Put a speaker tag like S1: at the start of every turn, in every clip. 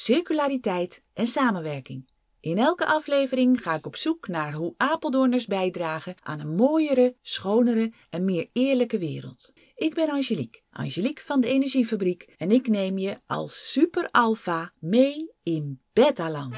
S1: circulariteit en samenwerking. In elke aflevering ga ik op zoek naar hoe Apeldoorners bijdragen aan een mooiere, schonere en meer eerlijke wereld. Ik ben Angelique, Angelique van de Energiefabriek en ik neem je als super alpha mee in Betaland.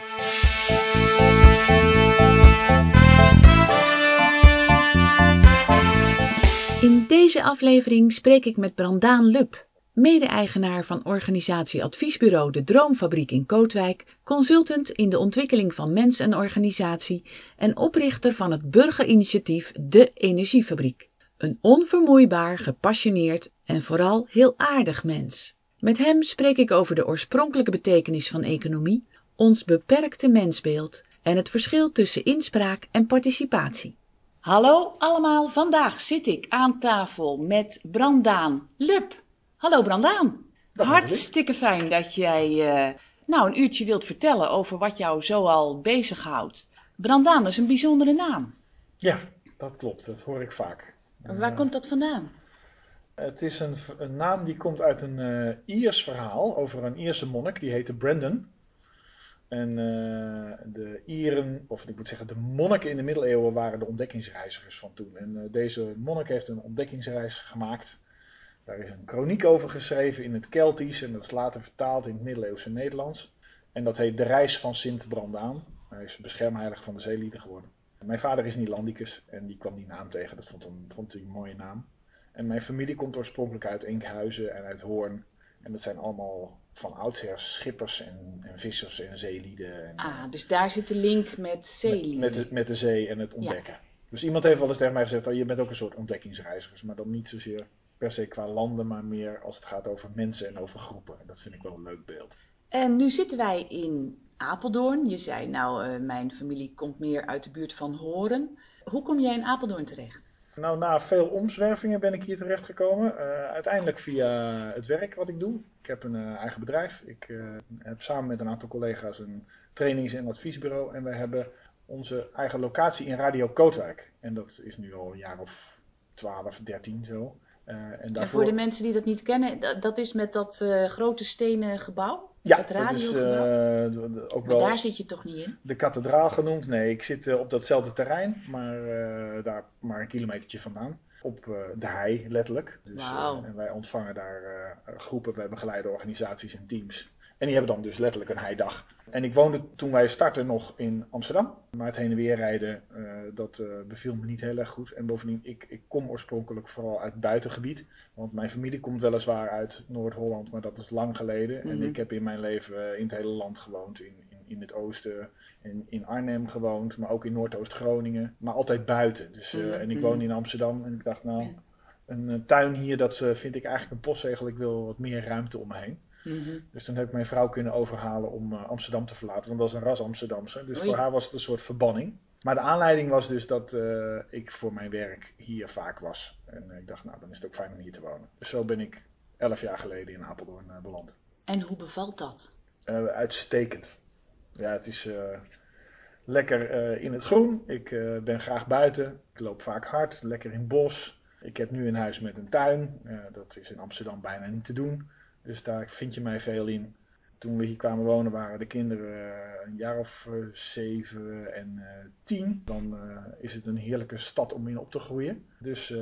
S1: In deze aflevering spreek ik met Brandaan Lub, mede-eigenaar van organisatie Adviesbureau De Droomfabriek in Kootwijk, consultant in de ontwikkeling van mens en organisatie en oprichter van het burgerinitiatief De Energiefabriek. Een onvermoeibaar, gepassioneerd en vooral heel aardig mens. Met hem spreek ik over de oorspronkelijke betekenis van economie, ons beperkte mensbeeld en het verschil tussen inspraak en participatie. Hallo allemaal, vandaag zit ik aan tafel met Brandaan Lub. Hallo Brandaan. Hartstikke fijn dat jij eh, nou een uurtje wilt vertellen over wat jou zoal bezighoudt. Brandaan is een bijzondere naam.
S2: Ja, dat klopt. Dat hoor ik vaak.
S1: Waar
S2: Eh,
S1: komt dat vandaan?
S2: Het is een, een naam die komt uit een eh, Iers verhaal over een Ierse monnik. Die heette Brandon. En de Ieren, of ik moet zeggen de monniken in de middeleeuwen waren de ontdekkingsreizigers van toen. En deze monnik heeft een ontdekkingsreis gemaakt. Daar is een kroniek over geschreven in het Keltisch en dat is later vertaald in het middeleeuwse Nederlands. En dat heet De Reis van Sint Brandaan. Hij is beschermheilig van de zeelieden geworden. Mijn vader is Nederlandicus en die kwam die naam tegen. Dat vond, een, vond hij een mooie naam. En mijn familie komt oorspronkelijk uit Enkhuizen en uit Hoorn. En dat zijn allemaal van oudsher schippers en, en vissers en zeelieden. En,
S1: Ah, dus daar zit de link met zeelieden.
S2: met, met, de, met de zee en het ontdekken. Dus iemand heeft wel eens tegen mij gezegd, oh, je bent ook een soort ontdekkingsreizigers. Maar dan niet zozeer per se qua landen, maar meer als het gaat over mensen en over groepen. En dat vind ik wel een leuk beeld.
S1: En nu zitten wij in Apeldoorn. Je zei nou, eh, mijn familie komt meer uit de buurt van Horen. Hoe kom jij in Apeldoorn terecht?
S2: Nou, na veel omzwervingen ben ik hier terechtgekomen. Eh uiteindelijk via het werk wat ik doe. Ik heb een eh, eigen bedrijf. Ik heb samen met een aantal collega's een trainings- en adviesbureau. En wij hebben onze eigen locatie in Radio Kootwijk. En dat is nu al een jaar of 12, 13 zo. Eh, en,
S1: En
S2: daarvoor...
S1: voor de mensen die dat niet kennen, dat, dat is met dat eh, grote stenen gebouw?
S2: ja,
S1: dat
S2: dat is
S1: radiogebouw?
S2: eh, de- de- ook
S1: maar
S2: wel
S1: daar zit je toch niet in?
S2: de kathedraal genoemd. Nee, ik zit op datzelfde terrein, maar daar maar een kilometertje vandaan. Op de hei, letterlijk. Dus, en wij ontvangen daar groepen, wij begeleiden organisaties en teams. En die hebben dan dus letterlijk een heidag. En ik woonde toen wij startten nog in Amsterdam. Maar het heen en weer rijden, eh, dat eh, beviel me niet heel erg goed. En bovendien, ik, ik kom oorspronkelijk vooral uit het buitengebied. Want mijn familie komt weliswaar uit Noord-Holland, maar dat is lang geleden. En
S1: Mhm.
S2: ik heb in mijn leven in het hele land gewoond. In, in, in het oosten, in, in Arnhem gewoond, maar ook in Noordoost-Groningen. Maar altijd buiten. Dus, eh,
S1: Mhm,
S2: En ik
S1: mhm.
S2: woon in Amsterdam en ik dacht nou, een eh, tuin hier, dat eh, vind ik eigenlijk een postzegel. Ik wil wat meer ruimte om me heen.
S1: Mhm.
S2: Dus toen heb ik mijn vrouw kunnen overhalen om eh, Amsterdam te verlaten. Want dat is een ras Amsterdamse. Dus
S1: Oei.
S2: voor haar was het een soort verbanning. Maar de aanleiding was dus dat eh, ik voor mijn werk hier vaak was. En ik dacht, nou dan is het ook fijn om hier te wonen. Dus zo ben ik elf jaar geleden in Apeldoorn eh, beland.
S1: En hoe bevalt dat?
S2: Uitstekend. Ja, het is lekker in het groen. Ik ben graag buiten. Ik loop vaak hard, lekker in het bos. Ik heb nu een huis met een tuin. Dat is in Amsterdam bijna niet te doen. Dus daar vind je mij veel in. Toen we hier kwamen wonen waren de kinderen eh, een jaar of eh, zeven en eh, tien. Dan is het een heerlijke stad om in op te groeien. Dus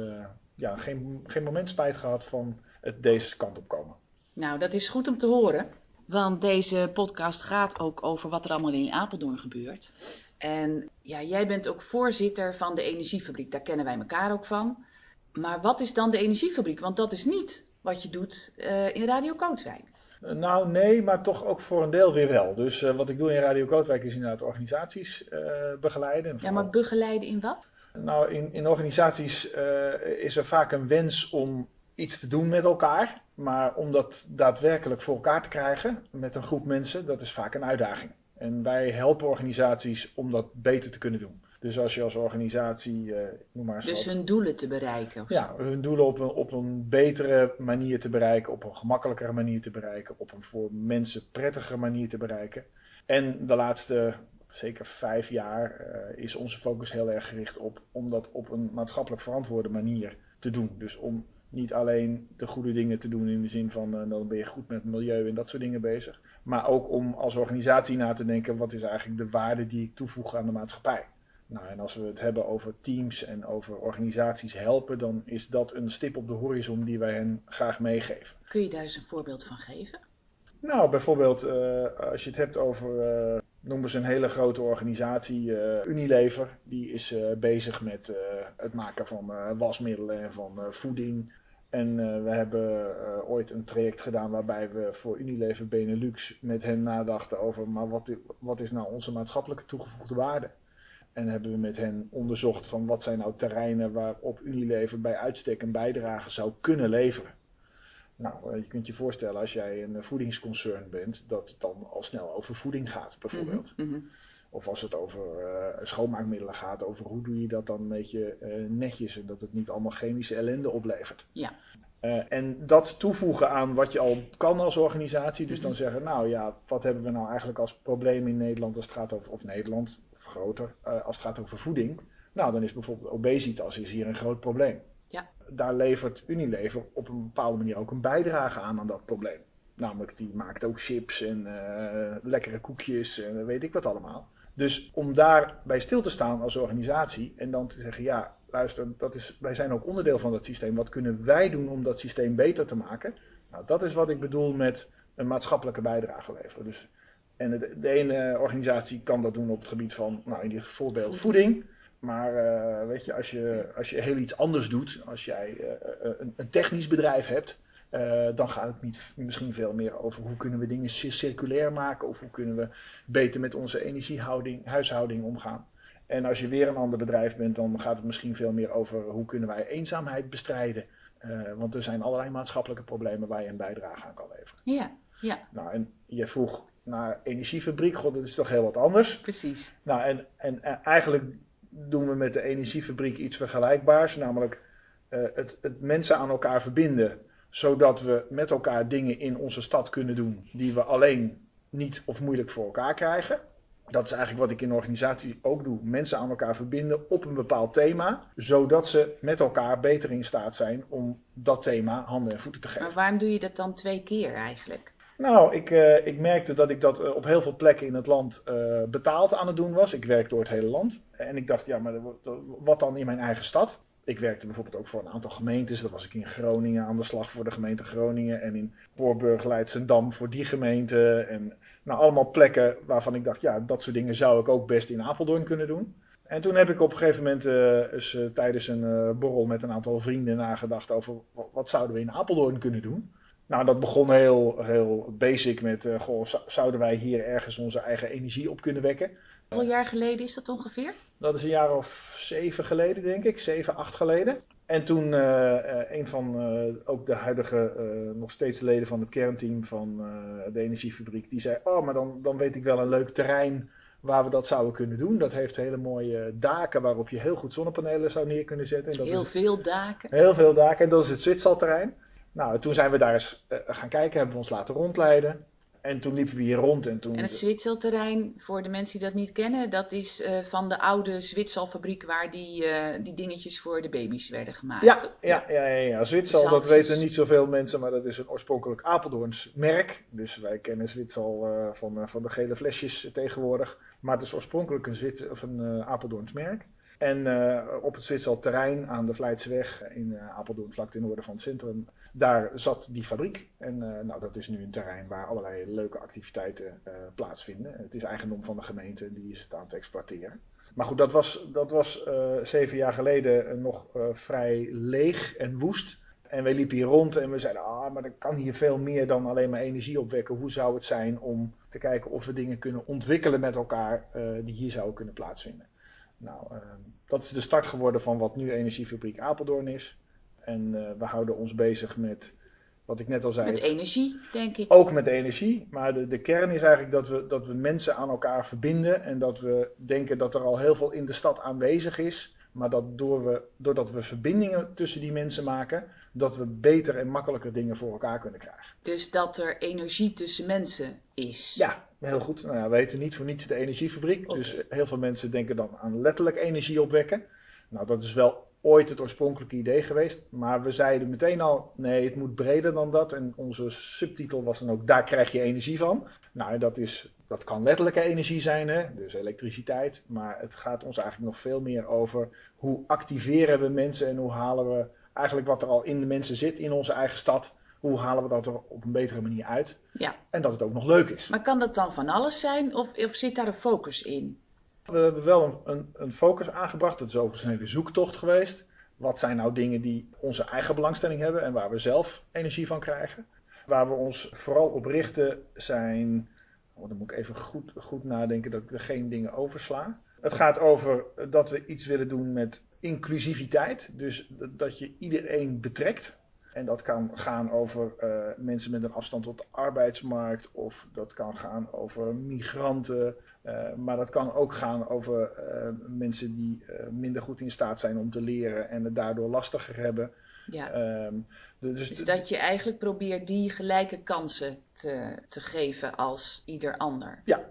S2: ja, geen, geen moment spijt gehad van het deze kant op komen.
S1: Nou, dat is goed om te horen. Want deze podcast gaat ook over wat er allemaal in Apeldoorn gebeurt. En ja, jij bent ook voorzitter van de Energiefabriek. Daar kennen wij elkaar ook van. Maar wat is dan de Energiefabriek? Want dat is niet wat je doet eh, in Radio Kootwijk.
S2: Uh, Nou, nee, maar toch ook voor een deel weer wel. Dus uh, wat ik doe in Radio Kootwijk is inderdaad organisaties uh, begeleiden.
S1: Ja, maar begeleiden in wat?
S2: Nou, in, in organisaties is er vaak een wens om iets te doen met elkaar. Maar om dat daadwerkelijk voor elkaar te krijgen met een groep mensen, dat is vaak een uitdaging. En wij helpen organisaties om dat beter te kunnen doen. Dus als je als organisatie, uh, noem maar eens
S1: Dus
S2: wat,
S1: hun doelen te bereiken?
S2: Ja, hun doelen op een, op een betere manier te bereiken, op een gemakkelijkere manier te bereiken, op een voor mensen prettigere manier te bereiken. En de laatste zeker vijf jaar eh, is onze focus heel erg gericht op om dat op een maatschappelijk verantwoorde manier te doen. Dus om niet alleen de goede dingen te doen in de zin van uh, dan ben je goed met het milieu en dat soort dingen bezig. Maar ook om als organisatie na te denken wat is eigenlijk de waarde die ik toevoeg aan de maatschappij. Nou, en als we het hebben over teams en over organisaties helpen, dan is dat een stip op de horizon die wij hen graag meegeven.
S1: Kun je daar eens een voorbeeld van geven?
S2: Nou, bijvoorbeeld uh, als je het hebt over, uh, noemen ze een hele grote organisatie, uh, Unilever, die is bezig met het maken van wasmiddelen en van voeding. En we hebben ooit een traject gedaan waarbij we voor Unilever Benelux met hen nadachten over, maar wat, wat is nou onze maatschappelijke toegevoegde waarde? En hebben we met hen onderzocht van wat zijn nou terreinen waarop Unilever bij uitstek een bijdrage zou kunnen leveren. Nou, eh, je kunt je voorstellen als jij een voedingsconcern bent, dat het dan al snel over voeding gaat, bijvoorbeeld. Mm -hmm. Of als het over uh, schoonmaakmiddelen gaat, over hoe doe je dat dan een beetje uh, netjes en dat het niet allemaal chemische ellende oplevert.
S1: Ja.
S2: Uh, en dat toevoegen aan wat je al kan als organisatie. Dus dan zeggen, nou ja, wat hebben we nou eigenlijk als probleem in Nederland als het gaat over, of Nederland, groter, uh, als het gaat over voeding. Nou, dan is bijvoorbeeld obesitas is hier een groot probleem.
S1: Ja.
S2: Daar levert Unilever op een bepaalde manier ook een bijdrage aan aan dat probleem. Namelijk, die maakt ook chips en uh, lekkere koekjes en weet ik wat allemaal. Dus om daarbij stil te staan als organisatie en dan te zeggen, ja, luister, dat is, wij zijn ook onderdeel van dat systeem. Wat kunnen wij doen om dat systeem beter te maken? Nou, dat is wat ik bedoel met een maatschappelijke bijdrage leveren. Dus, en de, de ene organisatie kan dat doen op het gebied van, nou in dit voorbeeld voeding. Maar uh, weet je, als je, als je heel iets anders doet, als jij uh, een, een technisch bedrijf hebt, uh, dan gaat het niet, misschien veel meer over hoe kunnen we dingen circulair maken of hoe kunnen we beter met onze energiehouding, huishouding omgaan. En als je weer een ander bedrijf bent, dan gaat het misschien veel meer over hoe kunnen wij eenzaamheid bestrijden. Want er zijn allerlei maatschappelijke problemen waar je een bijdrage aan kan leveren.
S1: Ja, ja.
S2: Nou, en je vroeg naar energiefabriek, god, dat is toch heel wat anders.
S1: Precies.
S2: Nou, en, en, en eigenlijk doen we met de energiefabriek iets vergelijkbaars, namelijk uh, het, het mensen aan elkaar verbinden zodat we met elkaar dingen in onze stad kunnen doen die we alleen niet of moeilijk voor elkaar krijgen. Dat is eigenlijk wat ik in de organisatie ook doe. Mensen aan elkaar verbinden op een bepaald thema, zodat ze met elkaar beter in staat zijn om dat thema handen en voeten te geven.
S1: Maar waarom doe je dat dan twee keer eigenlijk?
S2: Nou, ik, uh, ik merkte dat ik dat uh, op heel veel plekken in het land uh, betaald aan het doen was. Ik werk door het hele land. En ik dacht, ja, maar wat dan in mijn eigen stad? Ik werkte bijvoorbeeld ook voor een aantal gemeentes. Dat was ik in Groningen aan de slag voor de gemeente Groningen. En in Voorburg, Leidsendam voor die gemeente. En nou, allemaal plekken waarvan ik dacht, ja, dat soort dingen zou ik ook best in Apeldoorn kunnen doen. En toen heb ik op een gegeven moment tijdens een borrel met een aantal vrienden nagedacht over wat, zouden we in Apeldoorn kunnen doen. Nou, dat begon heel, heel basic met, goh, zouden wij hier ergens onze eigen energie op kunnen wekken?
S1: Hoeveel jaar geleden is dat ongeveer?
S2: Dat is een jaar of zeven geleden, denk ik. Zeven, acht geleden. En toen uh, een van uh, ook de huidige, nog steeds leden van het kernteam van de energiefabriek, die zei: Oh, maar dan, dan weet ik wel een leuk terrein waar we dat zouden kunnen doen. Dat heeft hele mooie daken waarop je heel goed zonnepanelen zou neer kunnen zetten. En dat
S1: heel
S2: is,
S1: veel daken.
S2: Heel veel daken. En dat is het Zwitserterrein. Nou, toen zijn we daar eens gaan kijken, hebben we ons laten rondleiden. En toen liepen we hier rond. En, toen...
S1: en het Zwitserterrein, voor de mensen die dat niet kennen, dat is uh, van de oude Zwitserfabriek waar die, uh, die dingetjes voor de baby's werden gemaakt.
S2: Ja, ja, ja, ja, dat weten niet zoveel mensen, maar dat is een oorspronkelijk Apeldoorns merk. Dus wij kennen Zwitser uh, van, van de gele flesjes tegenwoordig. Maar het is oorspronkelijk een, Zwitser, of een Apeldoorns merk. En op het Zwitser terrein aan de Vlijtseweg in Apeldoorn, vlak ten noorden van het centrum, daar zat die fabriek. En uh, nou, dat is nu een terrein waar allerlei leuke activiteiten plaatsvinden. Het is eigendom van de gemeente en die is het aan het exploiteren. Maar goed, dat was, dat was zeven jaar geleden nog vrij leeg en woest. En wij liepen hier rond en we zeiden, ah, maar er kan hier veel meer dan alleen maar energie opwekken. Hoe zou het zijn om te kijken of we dingen kunnen ontwikkelen met elkaar die hier zouden kunnen plaatsvinden. Nou, uh, dat is de start geworden van wat nu Energiefabriek Apeldoorn is. En uh, we houden ons bezig met, wat ik net al zei.
S1: Met energie, denk ik.
S2: Ook met energie. Maar de, de kern is eigenlijk dat we, dat we mensen aan elkaar verbinden. En dat we denken dat er al heel veel in de stad aanwezig is. Maar dat door we, doordat we verbindingen tussen die mensen maken, dat we beter en makkelijker dingen voor elkaar kunnen krijgen.
S1: Dus dat er energie tussen mensen is.
S2: Ja, heel goed. Nou ja, we weten niet voor niets de energiefabriek. Dus heel veel mensen denken dan aan letterlijk energie opwekken. Nou, dat is wel ooit het oorspronkelijke idee geweest. Maar we zeiden meteen al, nee, het moet breder dan dat. En onze subtitel was dan ook, daar krijg je energie van. Nou, dat, is, dat kan letterlijke energie zijn, hè? dus elektriciteit. Maar het gaat ons eigenlijk nog veel meer over hoe activeren we mensen en hoe halen we eigenlijk wat er al in de mensen zit in onze eigen stad. Hoe halen we dat er op een betere manier uit?
S1: Ja.
S2: En dat het ook nog leuk is.
S1: Maar kan dat dan van alles zijn of, of zit daar een focus in?
S2: We hebben wel een, een, focus aangebracht. Dat is overigens een hele zoektocht geweest. Wat zijn nou dingen die onze eigen belangstelling hebben en waar we zelf energie van krijgen? Waar we ons vooral op richten zijn. Oh, dan moet ik even goed, goed nadenken dat ik er geen dingen oversla. Het gaat over dat we iets willen doen met inclusiviteit. Dus dat je iedereen betrekt. En dat kan gaan over uh, mensen met een afstand tot de arbeidsmarkt, of dat kan gaan over migranten, uh, maar dat kan ook gaan over uh, mensen die minder goed in staat zijn om te leren en het daardoor lastiger hebben.
S1: Ja.
S2: Um,
S1: dus, dus dat je eigenlijk probeert die gelijke kansen te, te geven als ieder ander.
S2: Ja,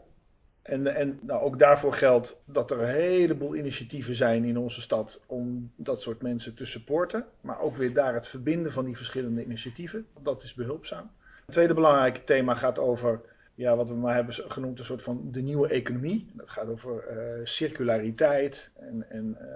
S2: en, en nou, ook daarvoor geldt dat er een heleboel initiatieven zijn in onze stad om dat soort mensen te supporten. Maar ook weer daar het verbinden van die verschillende initiatieven. Dat is behulpzaam. Het tweede belangrijke thema gaat over ja, wat we maar hebben genoemd een soort van de nieuwe economie. Dat gaat over uh, circulariteit en, en uh,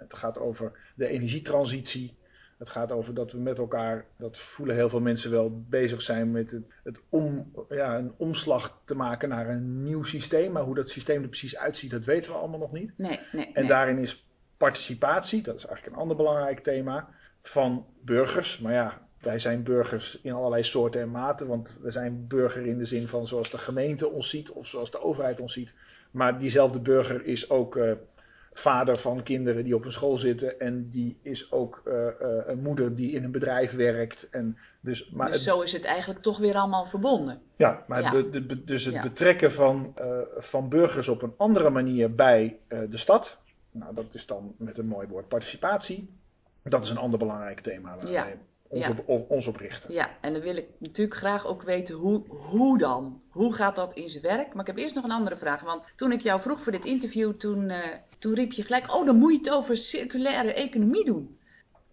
S2: het gaat over de energietransitie. Het gaat over dat we met elkaar, dat voelen heel veel mensen wel, bezig zijn met het, het om, ja, een omslag te maken naar een nieuw systeem. Maar hoe dat systeem er precies uitziet, dat weten we allemaal nog niet.
S1: Nee, nee,
S2: en
S1: nee.
S2: daarin is participatie, dat is eigenlijk een ander belangrijk thema, van burgers. Maar ja, wij zijn burgers in allerlei soorten en maten. Want we zijn burger in de zin van zoals de gemeente ons ziet of zoals de overheid ons ziet. Maar diezelfde burger is ook uh, vader van kinderen die op een school zitten. En die is ook uh, uh, een moeder die in een bedrijf werkt. En dus maar
S1: dus
S2: het,
S1: zo is het eigenlijk toch weer allemaal verbonden.
S2: ja, maar
S1: Ja.
S2: De, de, dus het
S1: Ja.
S2: betrekken van, eh, van burgers op een andere manier bij eh, de stad. Nou, dat is dan met een mooi woord participatie. Dat is een ander belangrijk thema waar
S1: Ja.
S2: wij ons,
S1: Ja.
S2: op, ons op richten.
S1: Ja, en dan wil ik natuurlijk graag ook weten hoe, hoe dan? Hoe gaat dat in zijn werk? Maar ik heb eerst nog een andere vraag. Want toen ik jou vroeg voor dit interview, toen, eh, toen riep je gelijk: Oh, dan moet je het over circulaire economie doen.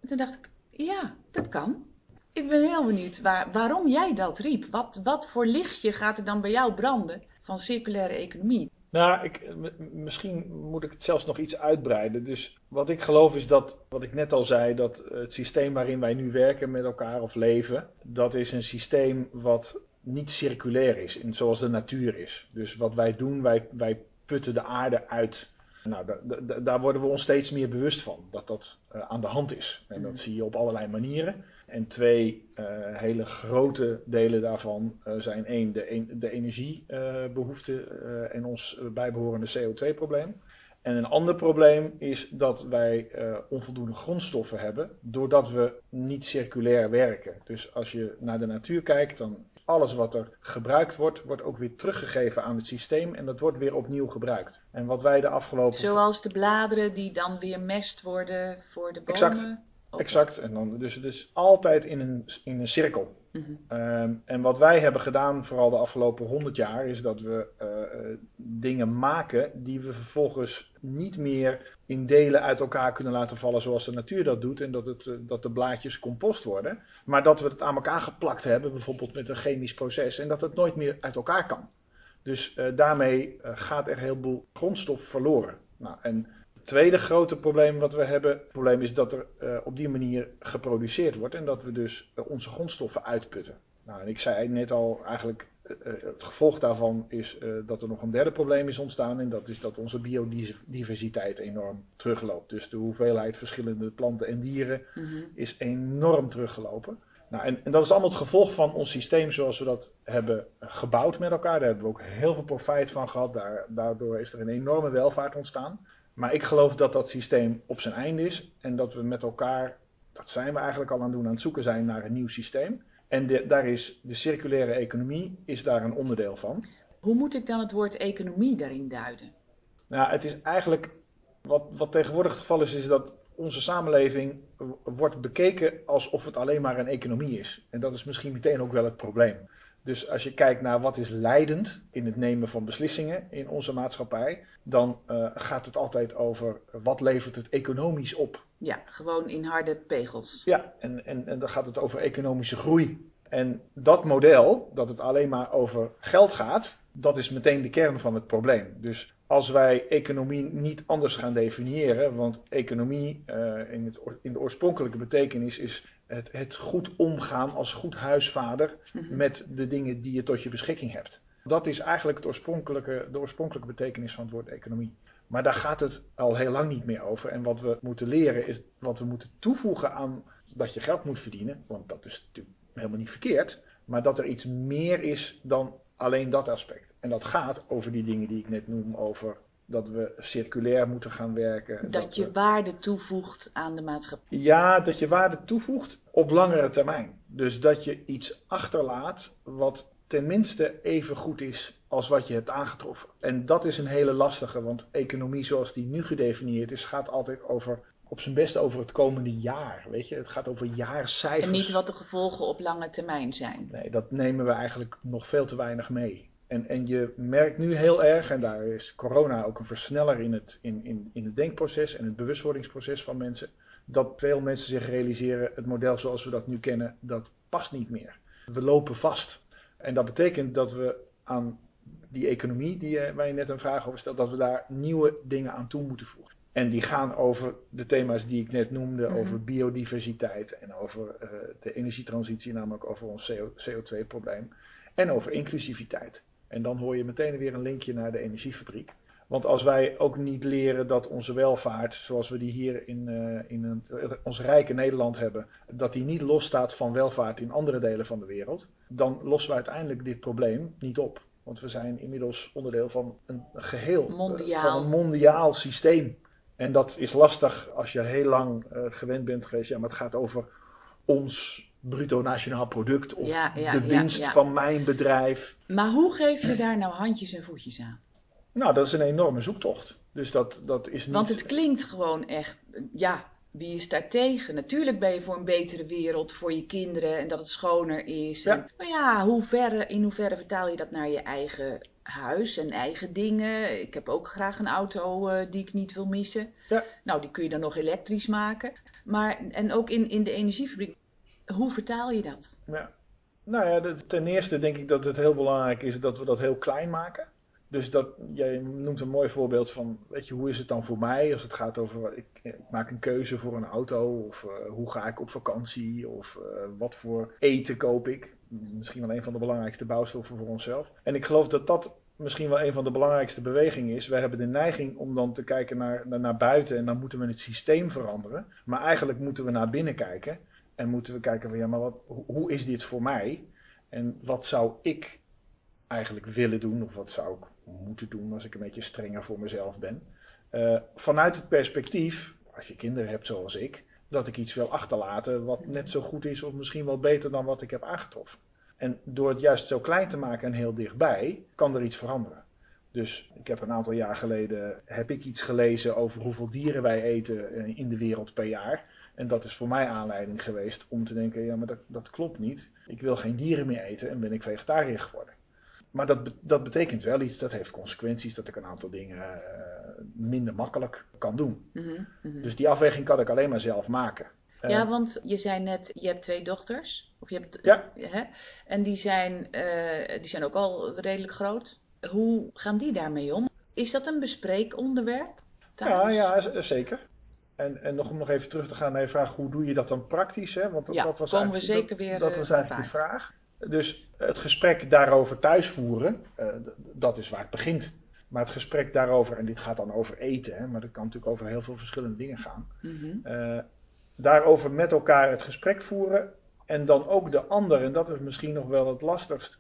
S1: En toen dacht ik: Ja, dat kan. Ik ben heel benieuwd waar, waarom jij dat riep. Wat, wat voor lichtje gaat er dan bij jou branden van circulaire economie?
S2: Nou, ik, misschien moet ik het zelfs nog iets uitbreiden. Dus wat ik geloof is dat, wat ik net al zei, dat het systeem waarin wij nu werken met elkaar of leven, dat is een systeem wat niet circulair is, in, zoals de natuur is. Dus wat wij doen, wij, wij putten de aarde uit. Nou, da- da- da- daar worden we ons steeds meer bewust van, dat dat eh, aan de hand is. En dat
S1: Mhm.
S2: zie je op allerlei manieren. En twee eh, hele grote delen daarvan eh, zijn één, de, en- de energiebehoefte eh, en ons bijbehorende CO2-probleem. En een ander probleem is dat wij onvoldoende grondstoffen hebben, doordat we niet circulair werken. Dus als je naar de natuur kijkt, dan alles wat er gebruikt wordt, wordt ook weer teruggegeven aan het systeem en dat wordt weer opnieuw gebruikt. En wat wij de afgelopen
S1: Zoals de bladeren die dan weer mest worden voor de bomen.
S2: Exact. Exact. En dan, dus het is altijd in een, in een cirkel.
S1: Mhm.
S2: Ehm, en wat wij hebben gedaan, vooral de afgelopen 100 jaar, is dat we eh, eh, dingen maken die we vervolgens niet meer in delen uit elkaar kunnen laten vallen zoals de natuur dat doet. En dat, het, eh, dat de blaadjes compost worden. Maar dat we het aan elkaar geplakt hebben, bijvoorbeeld met een chemisch proces. En dat het nooit meer uit elkaar kan. Dus daarmee gaat er een heleboel grondstof verloren. Nou, en tweede grote probleem wat we hebben, het probleem is dat er eh, op die manier geproduceerd wordt en dat we dus eh, onze grondstoffen uitputten. Nou, en ik zei net al, eigenlijk eh, het gevolg daarvan is dat er nog een derde probleem is ontstaan en dat is dat onze biodiversiteit enorm terugloopt. Dus de hoeveelheid verschillende planten en dieren
S1: Mhm.
S2: is enorm teruggelopen. Nou, en, en dat is allemaal het gevolg van ons systeem zoals we dat hebben gebouwd met elkaar. Daar hebben we ook heel veel profijt van gehad. Daar, daardoor is er een enorme welvaart ontstaan. Maar ik geloof dat dat systeem op zijn einde is. En dat we met elkaar, dat zijn we eigenlijk al aan het doen, aan het zoeken zijn naar een nieuw systeem. En de- daar is de circulaire economie is daar een onderdeel van.
S1: Hoe moet ik dan het woord economie daarin duiden?
S2: Nou, het is eigenlijk Wat, wat tegenwoordig het geval is, is dat onze samenleving wordt bekeken alsof het alleen maar een economie is. En dat is misschien meteen ook wel het probleem. Dus als je kijkt naar wat is leidend in het nemen van beslissingen in onze maatschappij, dan uh, gaat het altijd over wat levert het economisch op.
S1: Ja, gewoon in harde pegels.
S2: Ja, en, en, en dan gaat het over economische groei. En dat model, dat het alleen maar over geld gaat, dat is meteen de kern van het probleem. Dus als wij economie niet anders gaan definiëren, want economie uh, in, het, in, de oorspronkelijke betekenis is het, het goed omgaan als goed huisvader mhm. met de dingen die je tot je beschikking hebt. Dat is eigenlijk het oorspronkelijke, de oorspronkelijke betekenis van het woord economie. Maar daar gaat het al heel lang niet meer over. En wat we moeten leren is wat we moeten toevoegen aan dat je geld moet verdienen. Want dat is natuurlijk helemaal niet verkeerd. Maar dat er iets meer is dan alleen dat aspect. En dat gaat over die dingen die ik net noem, over dat we circulair moeten gaan werken.
S1: Dat, je waarde toevoegt aan de maatschappij.
S2: Ja, dat je waarde toevoegt op langere termijn. Dus dat je iets achterlaat wat tenminste even goed is als wat je hebt aangetroffen. En dat is een hele lastige, want economie zoals die nu gedefinieerd is, gaat altijd over op zijn best over het komende jaar. Weet je, het gaat over jaarcijfers.
S1: En niet wat de gevolgen op lange termijn zijn.
S2: Nee, dat nemen we eigenlijk nog veel te weinig mee. En, en je merkt nu heel erg, en daar is corona ook een versneller in het, in, in, in het denkproces en het bewustwordingsproces van mensen, dat veel mensen zich realiseren, het model zoals we dat nu kennen, dat past niet meer. We lopen vast. En dat betekent dat we aan die economie die je, waar je net een vraag over stelt, dat we daar nieuwe dingen aan toe moeten voegen. En die gaan over de thema's die ik net noemde, mhm. over biodiversiteit en over uh, de energietransitie, namelijk over ons CO2-probleem. En over inclusiviteit. En dan hoor je meteen weer een linkje naar de energiefabriek. Want als wij ook niet leren dat onze welvaart, zoals we die hier in, uh, in ons rijke Nederland hebben, dat die niet losstaat van welvaart in andere delen van de wereld, dan lossen we uiteindelijk dit probleem niet op. Want we zijn inmiddels onderdeel van een geheel,
S1: mondiaal.
S2: van een mondiaal systeem. En dat is lastig als je heel lang uh, gewend bent geweest. Ja, maar het gaat over ons bruto nationaal product of de winst van mijn bedrijf.
S1: Maar hoe geef je daar nou handjes en voetjes aan?
S2: Nou, dat is een enorme zoektocht. Dus dat, dat is niet...
S1: Want het klinkt gewoon echt, ja, wie is daar tegen? Natuurlijk ben je voor een betere wereld, voor je kinderen en dat het schoner is. Ja. maar ja, hoe ver, in hoeverre vertaal je dat naar je eigen huis en eigen dingen? Ik heb ook graag een auto uh, die ik niet wil missen. Ja. Nou, die kun je dan nog elektrisch maken. Maar, en ook in, in de energiefabriek, hoe vertaal je dat?
S2: Ja. Nou ja, ten eerste denk ik dat het heel belangrijk is dat we dat heel klein maken. Dus dat, jij noemt een mooi voorbeeld van, weet je, hoe is het dan voor mij als het gaat over, ik, ik maak een keuze voor een auto, of uh, hoe ga ik op vakantie, of uh, wat voor eten koop ik. Misschien wel een van de belangrijkste bouwstoffen voor onszelf. En ik geloof dat dat misschien wel een van de belangrijkste bewegingen is. Wij hebben de neiging om dan te kijken naar, naar buiten en dan moeten we het systeem veranderen. Maar eigenlijk moeten we naar binnen kijken. En moeten we kijken van ja, maar wat, hoe is dit voor mij? En wat zou ik eigenlijk willen doen? Of wat zou ik moeten doen als ik een beetje strenger voor mezelf ben? Uh, vanuit het perspectief, als je kinderen hebt zoals ik, dat ik iets wil achterlaten wat net zo goed is of misschien wel beter dan wat ik heb aangetroffen. En door het juist zo klein te maken en heel dichtbij, kan er iets veranderen. Dus ik heb een aantal jaar geleden heb ik iets gelezen over hoeveel dieren wij eten eh, in de wereld per jaar. En dat is voor mij aanleiding geweest om te denken, ja, maar dat, dat klopt niet. Ik wil geen dieren meer eten en ben ik vegetariër geworden. Maar dat, dat betekent wel iets, dat heeft consequenties, dat ik een aantal dingen uh, minder makkelijk kan doen. Mhm, mhm. Dus die afweging kan ik alleen maar zelf maken.
S1: Ja, uh, want je zei net, je hebt twee dochters. Of je hebt,
S2: ja.
S1: Hè? En die zijn, uh, die zijn ook al redelijk groot. Hoe gaan die daarmee om? Is dat een bespreekonderwerp?
S2: Ja, ja, zeker. En, en nog om nog even terug te gaan naar je vraag, hoe doe je dat dan praktisch? Hè? Want
S1: ja,
S2: dat was
S1: komen we zeker weer.
S2: Dat, was eigenlijk de vraag. Dus het gesprek daarover thuis voeren, uh, dat is waar het begint. Maar het gesprek daarover, en dit gaat dan over eten, hè, maar dat kan natuurlijk over heel veel verschillende dingen gaan. Mm -hmm. uh, daarover met elkaar het gesprek voeren. En dan ook de ander, en dat is misschien nog wel het lastigst,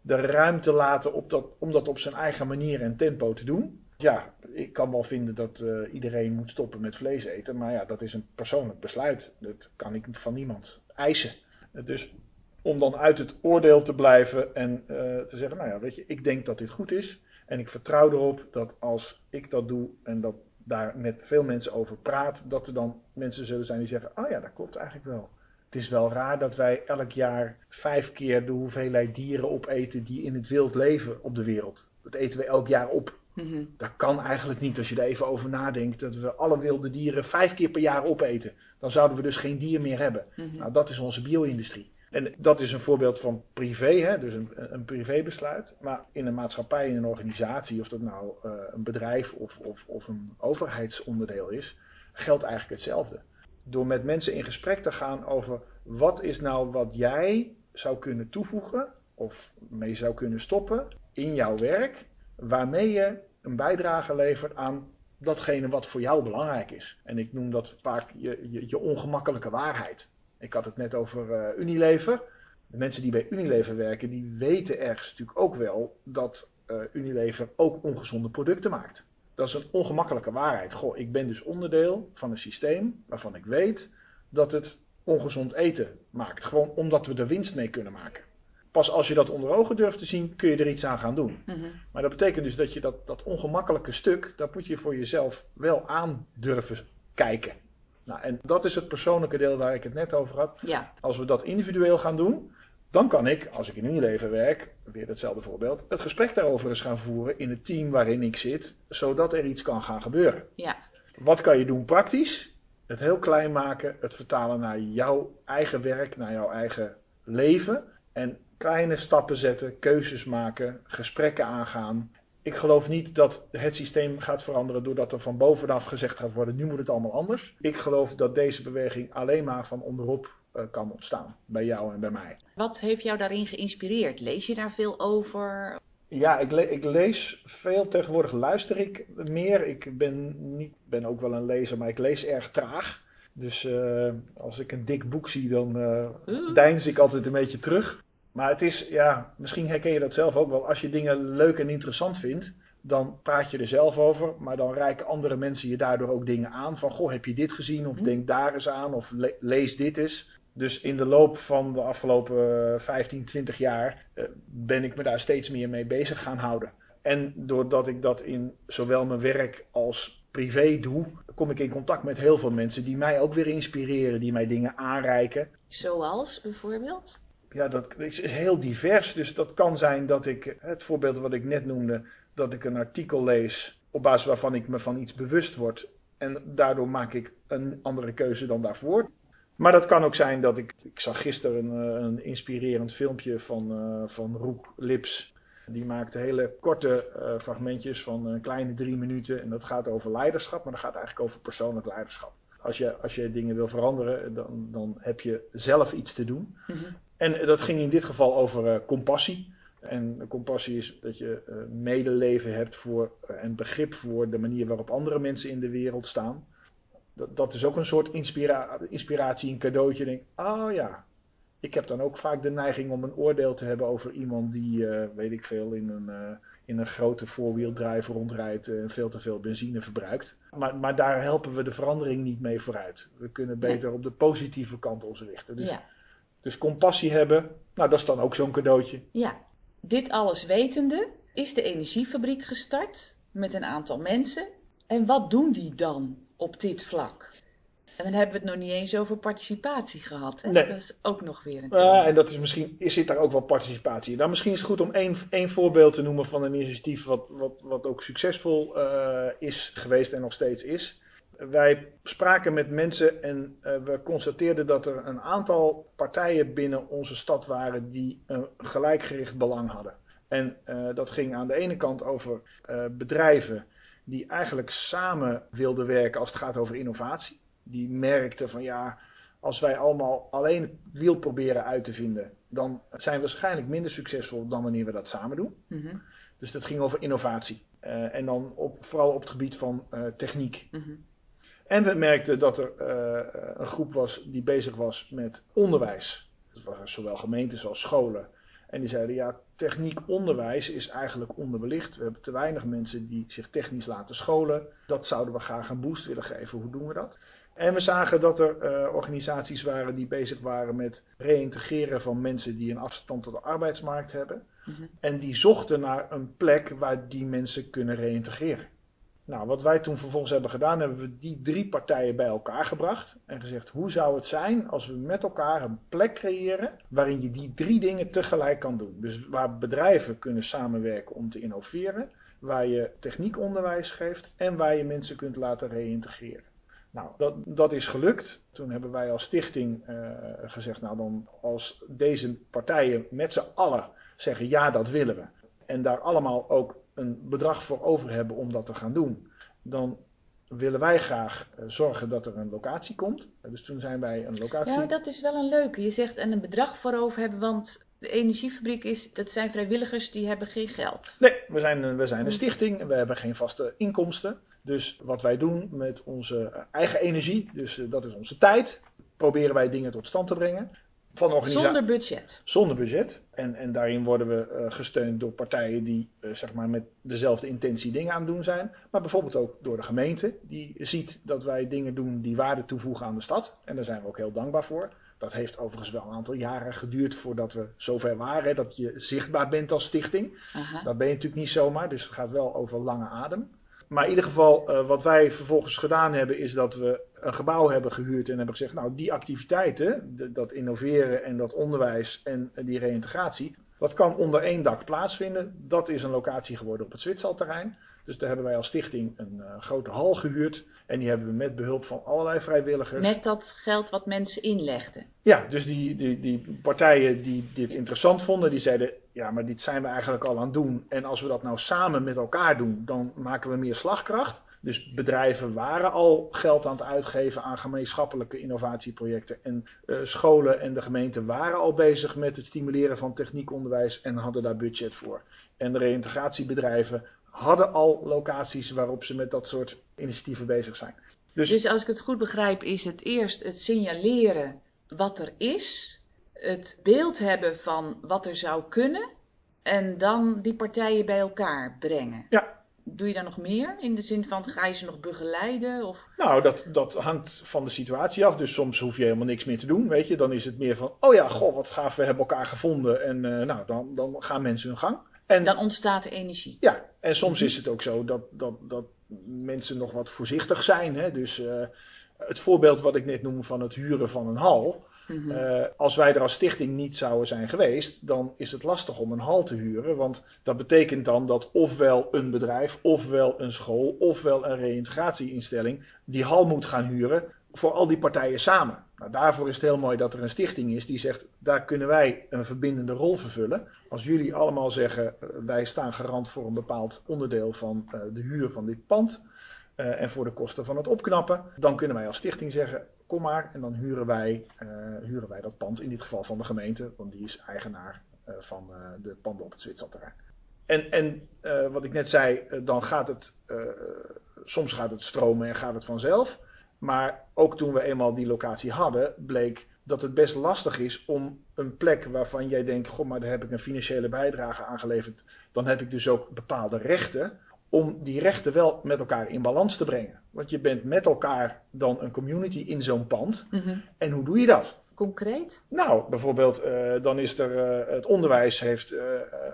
S2: de ruimte laten op dat, om dat op zijn eigen manier en tempo te doen. Ja, ik kan wel vinden dat uh, iedereen moet stoppen met vlees eten, maar ja, dat is een persoonlijk besluit. Dat kan ik van niemand eisen. Dus om dan uit het oordeel te blijven en uh, te zeggen, nou ja, weet je, ik denk dat dit goed is. En ik vertrouw erop dat als ik dat doe en dat daar met veel mensen over praat, dat er dan mensen zullen zijn die zeggen: Oh ja, dat klopt eigenlijk wel. Het is wel raar dat wij elk jaar vijf keer de hoeveelheid dieren opeten die in het wild leven op de wereld. Dat eten we elk jaar op.
S1: Mhm.
S2: Dat kan eigenlijk niet als je er even over nadenkt. Dat we alle wilde dieren vijf keer per jaar opeten. Dan zouden we dus geen dier meer hebben.
S1: Mhm.
S2: Nou, dat is onze bio-industrie. En dat is een voorbeeld van privé, hè? dus een, een privébesluit. Maar in een maatschappij, in een organisatie, of dat nou eh, een bedrijf of, of, of een overheidsonderdeel is, geldt eigenlijk hetzelfde. Door met mensen in gesprek te gaan over wat is nou wat jij zou kunnen toevoegen of mee zou kunnen stoppen in jouw werk, waarmee je een bijdrage levert aan datgene wat voor jou belangrijk is. En ik noem dat vaak je, je, je ongemakkelijke waarheid. Ik had het net over eh, Unilever. De mensen die bij Unilever werken, die weten ergens natuurlijk ook wel dat eh, Unilever ook ongezonde producten maakt. Dat is een ongemakkelijke waarheid. Goh, ik ben dus onderdeel van een systeem waarvan ik weet dat het ongezond eten maakt. Gewoon omdat we er winst mee kunnen maken. Pas als je dat onder ogen durft te zien, kun je er iets aan gaan doen.
S1: Mhm.
S2: Maar dat betekent dus dat je dat, dat ongemakkelijke stuk, dat moet je voor jezelf wel aan durven kijken. Nou, en dat is het persoonlijke deel waar ik het net over had.
S1: Ja.
S2: Als we dat individueel gaan doen, dan kan ik, als ik in Unilever werk, weer hetzelfde voorbeeld, het gesprek daarover eens gaan voeren in het team waarin ik zit, zodat er iets kan gaan gebeuren.
S1: Ja.
S2: Wat kan je doen praktisch? Het heel klein maken, het vertalen naar jouw eigen werk, naar jouw eigen leven. En kleine stappen zetten, keuzes maken, gesprekken aangaan. Ik geloof niet dat het systeem gaat veranderen doordat er van bovenaf gezegd gaat worden: nu moet het allemaal anders. Ik geloof dat deze beweging alleen maar van onderop eh, kan ontstaan. Bij jou en bij mij.
S1: Wat heeft jou daarin geïnspireerd? Lees je daar veel over?
S2: Ja, ik, le- ik lees veel. Tegenwoordig luister ik meer. Ik ben, niet, ben ook wel een lezer, maar ik lees erg traag. Dus eh, als ik een dik boek zie, dan eh
S1: Oeh.
S2: deins ik altijd een beetje terug. Maar het is, ja, misschien herken je dat zelf ook wel. Als je dingen leuk en interessant vindt, dan praat je er zelf over. Maar dan reiken andere mensen je daardoor ook dingen aan. Van, goh, heb je dit gezien? Of
S1: Hm.
S2: denk daar eens aan. Of le- lees dit eens. Dus in de loop van de afgelopen eh, 15, 20 jaar eh, ben ik me daar steeds meer mee bezig gaan houden. En doordat ik dat in zowel mijn werk als privé doe, kom ik in contact met heel veel mensen die mij ook weer inspireren, die mij dingen aanreiken.
S1: Zoals bijvoorbeeld?
S2: Ja, dat is heel divers. Dus dat kan zijn dat ik, het voorbeeld wat ik net noemde, dat ik een artikel lees op basis waarvan ik me van iets bewust word. En daardoor maak ik een andere keuze dan daarvoor. Maar dat kan ook zijn dat ik. Ik zag gisteren een, eh, een inspirerend filmpje van, eh, van Roek Lips. Die maakte hele korte eh, fragmentjes van een kleine drie minuten. En dat gaat over leiderschap, maar dat gaat eigenlijk over persoonlijk leiderschap. Als je, als je dingen wil veranderen, dan, dan heb je zelf iets te doen.
S1: Mhm.
S2: En dat ging in dit geval over eh, compassie. En compassie is dat je eh, medeleven hebt voor, eh, en begrip voor de manier waarop andere mensen in de wereld staan. Dat, dat is ook een soort inspira inspiratie, een cadeautje. Denk, oh ja, ik heb dan ook vaak de neiging om een oordeel te hebben over iemand die, weet ik veel, in een, in een grote four-wheel-drive rondrijdt en veel te veel benzine verbruikt. Maar, maar daar helpen we de verandering niet mee vooruit. We kunnen beter op de positieve kant ons richten. Dus
S1: Ja.
S2: Dus compassie hebben, nou dat is dan ook zo'n cadeautje.
S1: ja. Dit alles wetende is de energiefabriek gestart met een aantal mensen. En wat doen die dan op dit vlak? En dan hebben we het nog niet eens over participatie gehad. Hè?
S2: Nee.
S1: Dat is ook nog weer een
S2: Ja, en dat is misschien, is- zit daar ook wel participatie in. Nou, misschien is het goed om één, één voorbeeld te noemen van een initiatief wat, wat, wat ook succesvol eh, is geweest en nog steeds is. Wij spraken met mensen en eh, we constateerden dat er een aantal partijen binnen onze stad waren die een gelijkgericht belang hadden. En eh, dat ging aan de ene kant over eh, bedrijven die eigenlijk samen wilden werken als het gaat over innovatie. Die merkten van ja, als wij allemaal alleen het wiel proberen uit te vinden, dan zijn we waarschijnlijk minder succesvol dan wanneer we dat samen doen.
S1: Mhm,
S2: Dus dat ging over innovatie. En dan op, vooral op het gebied van techniek.
S1: mhm.
S2: En we merkten dat er eh, een groep was die bezig was met onderwijs. Dat waren zowel gemeentes als scholen. En die zeiden, ja, techniek onderwijs is eigenlijk onderbelicht. We hebben te weinig mensen die zich technisch laten scholen. Dat zouden we graag een boost willen geven. Hoe doen we dat? En we zagen dat er eh, organisaties waren die bezig waren met reïntegreren van mensen die een afstand tot de arbeidsmarkt hebben.
S1: Mhm.
S2: En die zochten naar een plek waar die mensen kunnen reïntegreren. Nou, wat wij toen vervolgens hebben gedaan, hebben we die drie partijen bij elkaar gebracht en gezegd: hoe zou het zijn als we met elkaar een plek creëren waarin je die drie dingen tegelijk kan doen? Dus waar bedrijven kunnen samenwerken om te innoveren, waar je techniekonderwijs geeft en waar je mensen kunt laten reïntegreren. Nou, dat, dat is gelukt. Toen hebben wij als stichting uh, gezegd: nou, dan als deze partijen met z'n allen zeggen: ja, dat willen we. En daar allemaal ook een bedrag voor over hebben om dat te gaan doen, dan willen wij graag uh, zorgen dat er een locatie komt. dus toen zijn wij een locatie.
S1: Ja, dat is wel een leuke. Je zegt en een bedrag voor over hebben, want de energiefabriek is, dat zijn vrijwilligers die hebben geen geld.
S2: Nee, we zijn, we zijn een stichting en we hebben geen vaste inkomsten. Dus wat wij doen met onze eigen energie, dus dat is onze tijd, proberen wij dingen tot stand te brengen.
S1: Van Zonder budget.
S2: Zonder budget. En, en daarin worden we uh, gesteund door partijen die uh, zeg maar met dezelfde intentie dingen aan het doen zijn. Maar bijvoorbeeld ook door de gemeente, die ziet dat wij dingen doen die waarde toevoegen aan de stad. En daar zijn we ook heel dankbaar voor. Dat heeft overigens wel een aantal jaren geduurd voordat we zover waren dat je zichtbaar bent als stichting. Aha. Dat ben je natuurlijk niet zomaar, dus het gaat wel over lange adem. Maar in ieder geval, uh, wat wij vervolgens gedaan hebben, is dat we een gebouw hebben gehuurd en hebben gezegd: Nou, die activiteiten, de, dat innoveren en dat onderwijs en die reïntegratie, dat kan onder één dak plaatsvinden. Dat is een locatie geworden op het Zwitserterrein. Dus daar hebben wij als stichting een uh, grote hal gehuurd. En die hebben we met behulp van allerlei vrijwilligers.
S1: Met dat geld wat mensen inlegden.
S2: Ja, dus die, die, die partijen die dit interessant vonden, die zeiden: Ja, maar dit zijn we eigenlijk al aan het doen. En als we dat nou samen met elkaar doen, dan maken we meer slagkracht. Dus bedrijven waren al geld aan het uitgeven aan gemeenschappelijke innovatieprojecten. En uh, scholen en de gemeente waren al bezig met het stimuleren van techniekonderwijs en hadden daar budget voor. En de reïntegratiebedrijven hadden al locaties waarop ze met dat soort initiatieven bezig zijn.
S1: Dus, dus als ik het goed begrijp, is het eerst het signaleren wat er is, het beeld hebben van wat er zou kunnen en dan die partijen bij elkaar brengen.
S2: Ja,
S1: Doe je daar nog meer? In de zin van, ga je ze nog begeleiden? Of?
S2: Nou, dat, dat hangt van de situatie af. Dus soms hoef je helemaal niks meer te doen, weet je. Dan is het meer van, oh ja, goh, wat gaaf, we hebben elkaar gevonden. En uh, nou, dan, dan gaan mensen hun gang. En,
S1: dan ontstaat er energie.
S2: Ja, en soms is het ook zo dat, dat, dat mensen nog wat voorzichtig zijn. Hè? Dus uh, het voorbeeld wat ik net noem van het huren van een hal. Mm-hmm. Uh, als wij er als stichting niet zouden zijn geweest, dan is het lastig om een hal te huren. Want dat betekent dan dat ofwel een bedrijf, ofwel een school, ofwel een reïntegratieinstelling die hal moet gaan huren voor al die partijen samen. Nou, daarvoor is het heel mooi dat er een stichting is die zegt, daar kunnen wij een verbindende rol vervullen. Als jullie allemaal zeggen, wij staan garant voor een bepaald onderdeel van uh, de huur van dit pand. En voor de kosten van het opknappen. Dan kunnen wij als stichting zeggen: kom maar. En dan huren wij, uh, huren wij dat pand. In dit geval van de gemeente, want die is eigenaar uh, van de panden op het Zwitserterrein. En, en wat ik net zei, dan gaat het. soms gaat het stromen en gaat het vanzelf. Maar ook toen we eenmaal die locatie hadden, bleek dat het best lastig is om een plek waarvan jij denkt: Goh, maar daar heb ik een financiële bijdrage aan geleverd. Dan heb ik dus ook bepaalde rechten om die rechten wel met elkaar in balans te brengen. Want je bent met elkaar dan een community in zo'n pand. Mm-hmm. En hoe doe je dat?
S1: Concreet?
S2: Nou, bijvoorbeeld, uh, dan is er uh, het onderwijs heeft uh,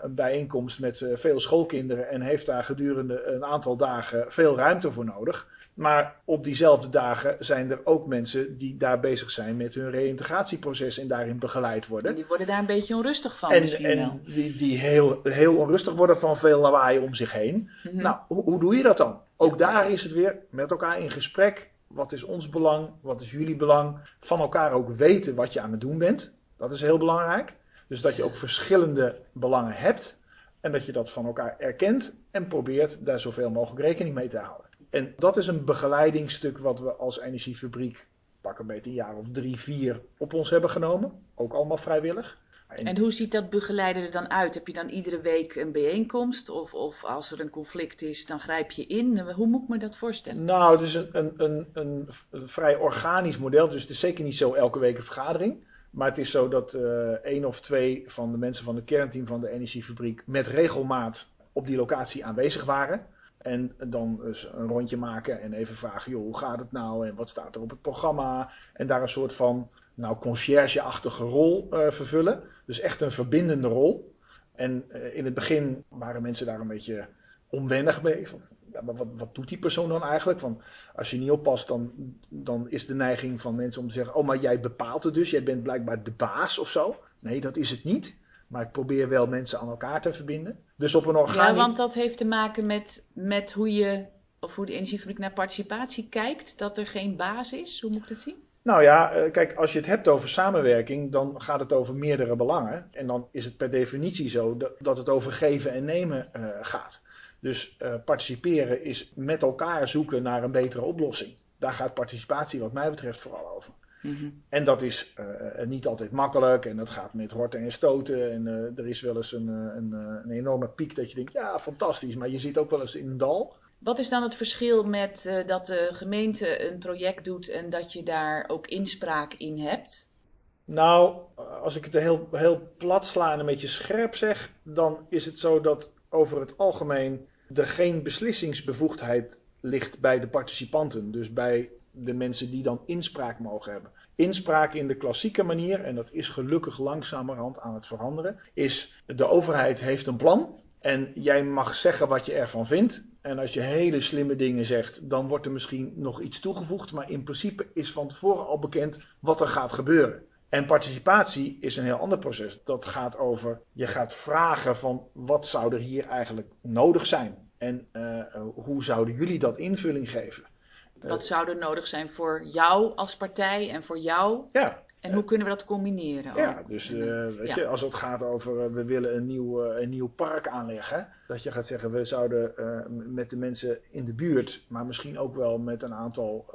S2: een bijeenkomst met veel schoolkinderen en heeft daar gedurende een aantal dagen veel ruimte voor nodig. Maar op diezelfde dagen zijn er ook mensen die daar bezig zijn met hun reïntegratieproces en daarin begeleid worden. En
S1: die worden daar een beetje onrustig van. En,
S2: en die, die heel, heel onrustig worden van veel lawaai om zich heen. Mm-hmm. Nou, hoe, hoe, doe je dat dan? Ook daar is het weer met elkaar in gesprek. Wat is ons belang? Wat is jullie belang? Van elkaar ook weten wat je aan het doen bent. Dat is heel belangrijk. Dus dat je ook verschillende belangen hebt. En dat je dat van elkaar erkent en probeert daar zoveel mogelijk rekening mee te houden. En dat is een begeleidingsstuk wat we als energiefabriek pak een beetje een jaar of drie, vier op ons hebben genomen. Ook allemaal vrijwillig.
S1: En, en hoe ziet dat begeleiden er dan uit? Heb je dan iedere week een bijeenkomst? Of, of als er een conflict is, dan grijp je in? Hoe moet ik me dat voorstellen?
S2: Nou, het is een, een, een, een, een vrij organisch model. Dus het is zeker niet zo elke week een vergadering. Maar het is zo dat uh, één of twee van de mensen van het kernteam van de energiefabriek met regelmaat op die locatie aanwezig waren. En dan dus een rondje maken en even vragen, joh, hoe gaat het nou en wat staat er op het programma? En daar een soort van nou, conciërge-achtige rol uh, vervullen. Dus echt een verbindende rol. En uh, in het begin waren mensen daar een beetje onwennig mee. Van, ja, maar wat, wat doet die persoon dan eigenlijk? Van, als je niet oppast, dan, dan is de neiging van mensen om te zeggen: Oh, maar jij bepaalt het dus, jij bent blijkbaar de baas of zo. Nee, dat is het niet. Maar ik probeer wel mensen aan elkaar te verbinden. Dus op een organisch...
S1: Ja, want dat heeft te maken met, met hoe je, of hoe de energiefabriek naar participatie kijkt. Dat er geen baas is. Hoe moet ik dat zien?
S2: Nou ja, eh, kijk, als je het hebt over samenwerking, dan gaat het over meerdere belangen. En dan is het per definitie zo dat het over geven en nemen uh, gaat. Dus uh, participeren is met elkaar zoeken naar een betere oplossing. Daar gaat participatie, wat mij betreft, vooral over. Mm -hmm. En dat is uh, niet altijd makkelijk en dat gaat met horten en stoten. En uh, er is wel eens een, een, een, enorme piek dat je denkt, ja, fantastisch, maar je zit ook wel eens in een dal.
S1: Wat is dan het verschil met uh, dat de gemeente een project doet en dat je daar ook inspraak in hebt?
S2: Nou, als ik het heel, heel plat sla en een beetje scherp zeg, dan is het zo dat over het algemeen er geen beslissingsbevoegdheid ligt bij de participanten. Dus bij de mensen die dan inspraak mogen hebben. Inspraak in de klassieke manier, en dat is gelukkig langzamerhand aan het veranderen, is de overheid heeft een plan en jij mag zeggen wat je ervan vindt. En als je hele slimme dingen zegt, dan wordt er misschien nog iets toegevoegd. Maar in principe is van tevoren al bekend wat er gaat gebeuren. En participatie is een heel ander proces. Dat gaat over, je gaat vragen van wat zou er hier eigenlijk nodig zijn? En uh, hoe zouden jullie dat invulling geven?
S1: Wat zou er nodig zijn voor jou als partij en voor jou?
S2: Ja.
S1: En hoe kunnen we dat combineren?
S2: Ja, dus uh, weet ja. je, als het gaat over uh, we willen een nieuw, uh, een nieuw park aanleggen, dat je gaat zeggen we zouden met de mensen in de buurt, maar misschien ook wel met een aantal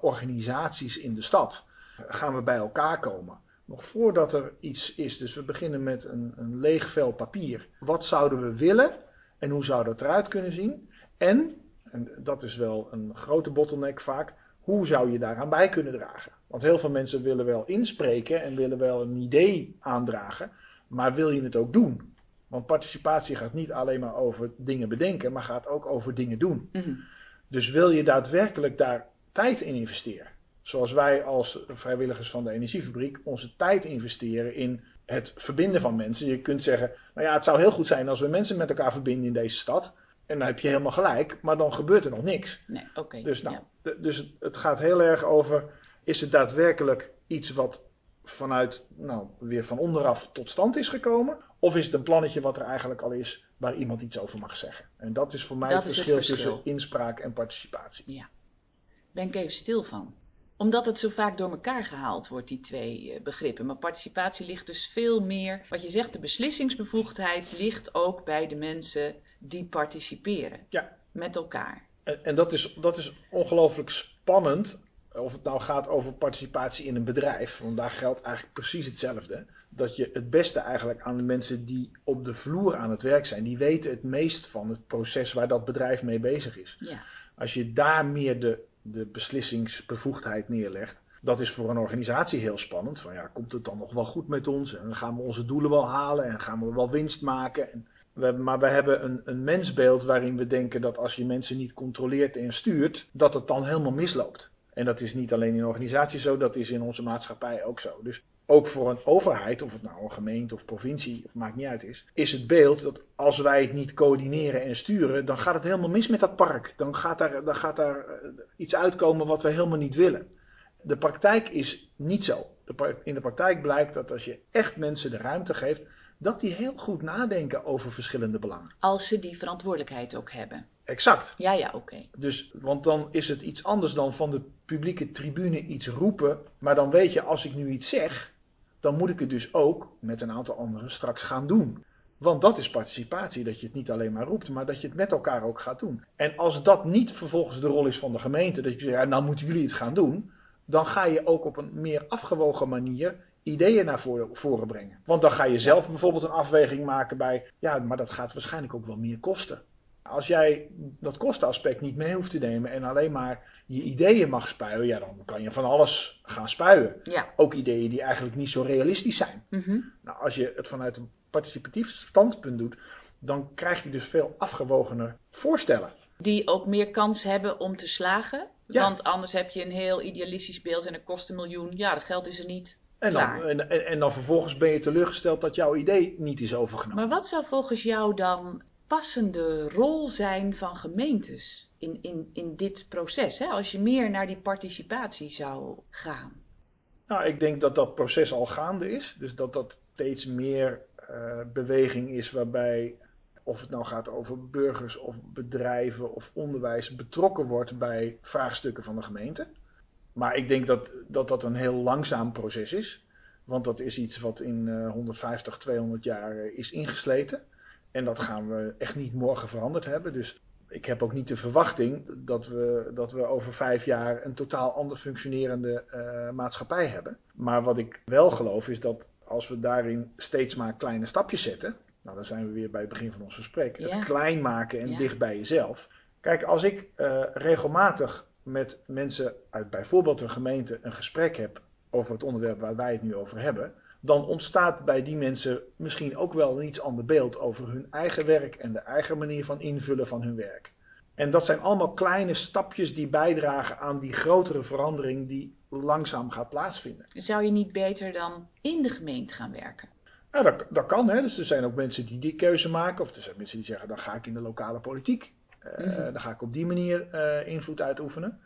S2: organisaties in de stad, gaan we bij elkaar komen. Nog voordat er iets is. Dus we beginnen met een, een leeg vel papier. Wat zouden we willen en hoe zou dat eruit kunnen zien? En, en dat is wel een grote bottleneck vaak, hoe zou je daaraan bij kunnen dragen? Want heel veel mensen willen wel inspreken en willen wel een idee aandragen, maar wil je het ook doen? Want participatie gaat niet alleen maar over dingen bedenken, maar gaat ook over dingen doen. Mm-hmm. Dus wil je daadwerkelijk daar tijd in investeren? Zoals wij als vrijwilligers van de energiefabriek onze tijd investeren in het verbinden van mensen. Je kunt zeggen, nou ja, het zou heel goed zijn als we mensen met elkaar verbinden in deze stad. En dan heb je helemaal gelijk, maar dan gebeurt er nog niks.
S1: Nee, oké. Okay,
S2: dus, nou, ja. dus het gaat heel erg over, is het daadwerkelijk iets wat vanuit, nou, weer van onderaf tot stand is gekomen? Of is het een plannetje wat er eigenlijk al is, waar iemand iets over mag zeggen? En dat is voor mij
S1: dat
S2: het verschil,
S1: het verschil
S2: tussen inspraak en participatie.
S1: Ja, ben ik even stil van omdat het zo vaak door elkaar gehaald wordt, die twee begrippen. Maar participatie ligt dus veel meer, wat je zegt, de beslissingsbevoegdheid ligt ook bij de mensen die participeren.
S2: Ja.
S1: Met elkaar.
S2: En, en dat is, dat is ongelooflijk spannend. Of het nou gaat over participatie in een bedrijf. Want daar geldt eigenlijk precies hetzelfde. Dat je het beste eigenlijk aan de mensen die op de vloer aan het werk zijn. Die weten het meest van het proces waar dat bedrijf mee bezig is.
S1: Ja.
S2: Als je daar meer de de beslissingsbevoegdheid neerlegt. Dat is voor een organisatie heel spannend. Van ja, komt het dan nog wel goed met ons? En gaan we onze doelen wel halen? En gaan we wel winst maken? En we maar we hebben een, een mensbeeld waarin we denken dat als je mensen niet controleert en stuurt, dat het dan helemaal misloopt. En dat is niet alleen in organisaties zo, dat is in onze maatschappij ook zo. Dus ook voor een overheid, of het nou een gemeente of provincie, of maakt niet uit is, is het beeld dat als wij het niet coördineren en sturen, dan gaat het helemaal mis met dat park. Dan gaat daar, dan gaat daar iets uitkomen wat we helemaal niet willen. De praktijk is niet zo. In de praktijk blijkt dat als je echt mensen de ruimte geeft, dat die heel goed nadenken over verschillende belangen.
S1: Als ze die verantwoordelijkheid ook hebben.
S2: Exact.
S1: Ja, ja, oké. Okay.
S2: Dus, want dan is het iets anders dan van de publieke tribune iets roepen. Maar dan weet je, als ik nu iets zeg, dan moet ik het dus ook met een aantal anderen straks gaan doen. Want dat is participatie, dat je het niet alleen maar roept, maar dat je het met elkaar ook gaat doen. En als dat niet vervolgens de rol is van de gemeente, dat je zegt, ja, nou moeten jullie het gaan doen, dan ga je ook op een meer afgewogen manier ideeën naar voren brengen. Want dan ga je zelf bijvoorbeeld een afweging maken bij, ja, maar dat gaat waarschijnlijk ook wel meer kosten. Als jij dat kostenaspect niet mee hoeft te nemen en alleen maar je ideeën mag spuien, ja, dan kan je van alles gaan spuien.
S1: Ja.
S2: Ook ideeën die eigenlijk niet zo realistisch zijn.
S1: Mm-hmm.
S2: Nou, als je het vanuit een participatief standpunt doet, dan krijg je dus veel afgewogener voorstellen.
S1: Die ook meer kans hebben om te slagen. Ja. Want anders heb je een heel idealistisch beeld en het kost een miljoen. Ja, dat geld is er niet.
S2: En dan, en, en, en dan vervolgens ben je teleurgesteld dat jouw idee niet is overgenomen.
S1: Maar wat zou volgens jou dan passende rol zijn van gemeentes in, in, in dit proces? Hè? Als je meer naar die participatie zou gaan.
S2: Nou, ik denk dat dat proces al gaande is. Dus dat dat steeds meer uh, beweging is waarbij, of het nou gaat over burgers of bedrijven of onderwijs, betrokken wordt bij vraagstukken van de gemeente. Maar ik denk dat dat, dat een heel langzaam proces is. Want dat is iets wat in uh, 150, 200 jaar uh, is ingesleten. En dat gaan we echt niet morgen veranderd hebben. Dus ik heb ook niet de verwachting dat we, dat we over vijf jaar een totaal ander functionerende uh, maatschappij hebben. Maar wat ik wel geloof is dat als we daarin steeds maar kleine stapjes zetten. Nou, dan zijn we weer bij het begin van ons gesprek. Ja. Het klein maken en ja. dicht bij jezelf. Kijk, als ik uh, regelmatig met mensen uit bijvoorbeeld een gemeente een gesprek heb over het onderwerp waar wij het nu over hebben, dan ontstaat bij die mensen misschien ook wel een iets ander beeld over hun eigen werk en de eigen manier van invullen van hun werk. En dat zijn allemaal kleine stapjes die bijdragen aan die grotere verandering die langzaam gaat plaatsvinden.
S1: Zou je niet beter dan in de gemeente gaan werken?
S2: Ja, dat, dat kan. Hè. Dus er zijn ook mensen die die keuze maken. Of er zijn mensen die zeggen, dan ga ik in de lokale politiek. Uh, mm -hmm. Dan ga ik op die manier uh, invloed uitoefenen.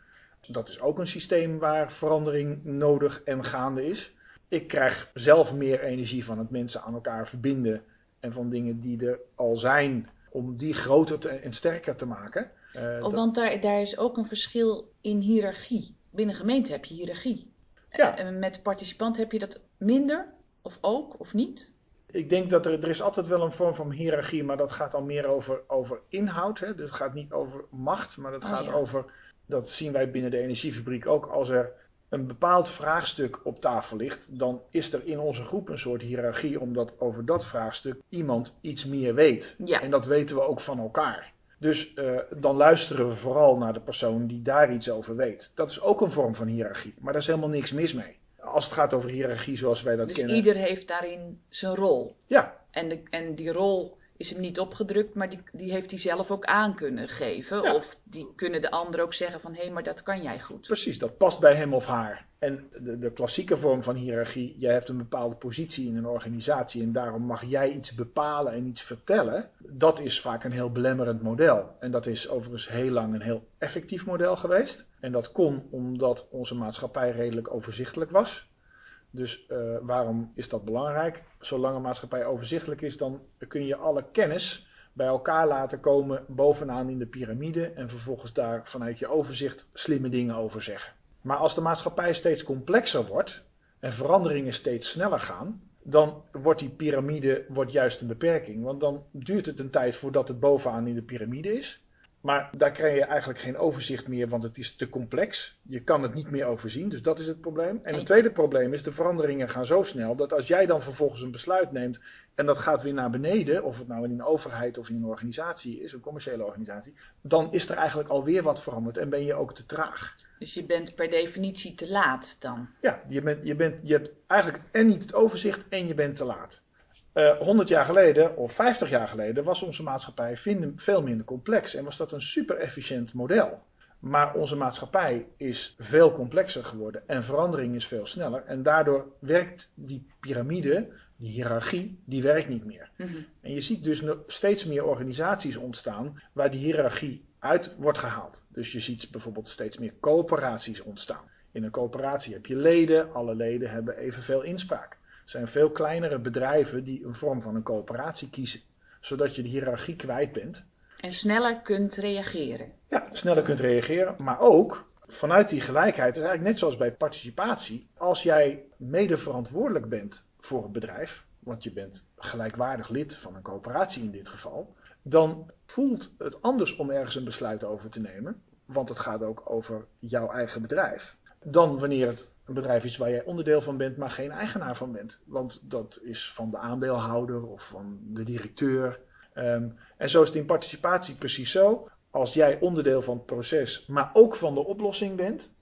S2: Dat is ook een systeem waar verandering nodig en gaande is. Ik krijg zelf meer energie van het mensen aan elkaar verbinden. En van dingen die er al zijn, om die groter te, en sterker te maken.
S1: Uh, oh, want daar, daar is ook een verschil in hiërarchie. Binnen gemeente heb je hiërarchie.
S2: Ja.
S1: En met participant heb je dat minder, of ook, of niet?
S2: Ik denk dat er, er is altijd wel een vorm van hiërarchie, maar dat gaat dan meer over, over inhoud. Hè? Dus het gaat niet over macht, maar het
S1: Oh,
S2: gaat
S1: ja.
S2: over, dat zien wij binnen de energiefabriek ook, als er een bepaald vraagstuk op tafel ligt, dan is er in onze groep een soort hiërarchie, omdat over dat vraagstuk iemand iets meer weet.
S1: Ja.
S2: En dat weten we ook van elkaar. Dus uh, dan luisteren we vooral naar de persoon die daar iets over weet. Dat is ook een vorm van hiërarchie, maar daar is helemaal niks mis mee. Als het gaat over hiërarchie zoals wij dat
S1: Dus
S2: kennen.
S1: ieder heeft daarin zijn rol.
S2: Ja,
S1: En, de, en die rol is hem niet opgedrukt, maar die, die heeft hij zelf ook aan kunnen geven.
S2: Ja.
S1: Of die kunnen de anderen ook zeggen van, hé, hey, maar dat kan jij goed.
S2: precies. Dat past bij hem of haar. En de, de klassieke vorm van hiërarchie, jij hebt een bepaalde positie in een organisatie en daarom mag jij iets bepalen en iets vertellen. Dat is vaak een heel belemmerend model. En dat is overigens heel lang een heel effectief model geweest. En dat kon omdat onze maatschappij redelijk overzichtelijk was. Dus uh, waarom is dat belangrijk? Zolang een maatschappij overzichtelijk is, dan kun je alle kennis bij elkaar laten komen bovenaan in de piramide en vervolgens daar vanuit je overzicht slimme dingen over zeggen. Maar als de maatschappij steeds complexer wordt en veranderingen steeds sneller gaan, dan wordt die piramide wordt juist een beperking. Want dan duurt het een tijd voordat het bovenaan in de piramide is. Maar daar krijg je eigenlijk geen overzicht meer, want het is te complex. Je kan het niet meer overzien, dus dat is het probleem. En het tweede probleem is, de veranderingen gaan zo snel dat als jij dan vervolgens een besluit neemt en dat gaat weer naar beneden, of het nou in een overheid of in een organisatie is, een commerciële organisatie, dan is er eigenlijk alweer wat veranderd en ben je ook te traag.
S1: Dus je bent per definitie te laat dan.
S2: Ja, je, bent, je, bent, je hebt eigenlijk en niet het overzicht en je bent te laat. Uh, 100 jaar geleden of 50 jaar geleden was onze maatschappij veel minder complex en was dat een super efficiënt model. Maar onze maatschappij is veel complexer geworden en verandering is veel sneller. En daardoor werkt die piramide, die hiërarchie, die werkt niet meer.
S1: Mm -hmm.
S2: En je ziet dus steeds meer organisaties ontstaan waar die hiërarchie uit wordt gehaald. Dus je ziet bijvoorbeeld steeds meer coöperaties ontstaan. In een coöperatie heb je leden, alle leden hebben evenveel inspraak. Zijn veel kleinere bedrijven die een vorm van een coöperatie kiezen, zodat je de hiërarchie kwijt bent.
S1: En sneller kunt reageren.
S2: Ja, sneller kunt reageren, maar ook vanuit die gelijkheid, is eigenlijk net zoals bij participatie, als jij mede verantwoordelijk bent voor een bedrijf, want je bent gelijkwaardig lid van een coöperatie in dit geval, dan voelt het anders om ergens een besluit over te nemen, want het gaat ook over jouw eigen bedrijf, dan wanneer het een bedrijf is waar jij onderdeel van bent, maar geen eigenaar van bent. Want dat is van de aandeelhouder of van de directeur. Um, en zo is het in participatie precies zo. Als jij onderdeel van het proces, maar ook van de oplossing bent.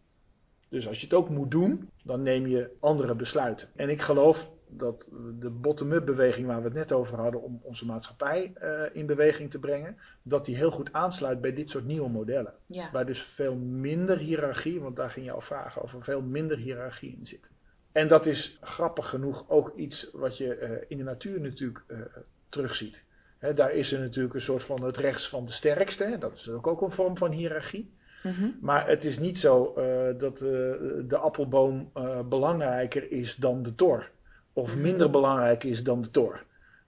S2: Dus als je het ook moet doen, dan neem je andere besluiten. En ik geloof dat de bottom-up beweging waar we het net over hadden om onze maatschappij uh, in beweging te brengen, dat die heel goed aansluit bij dit soort nieuwe modellen.
S1: Ja.
S2: Waar dus veel minder hiërarchie, want daar ging je al vragen over, veel minder hiërarchie in zit. En dat is grappig genoeg ook iets wat je uh, in de natuur natuurlijk uh, terugziet. Daar is er natuurlijk een soort van het rechts van de sterkste. Hè. Dat is ook, ook een vorm van hiërarchie.
S1: Mhm.
S2: Maar het is niet zo eh, dat eh, de appelboom eh, belangrijker is dan de tor. Of minder belangrijk is dan de tor.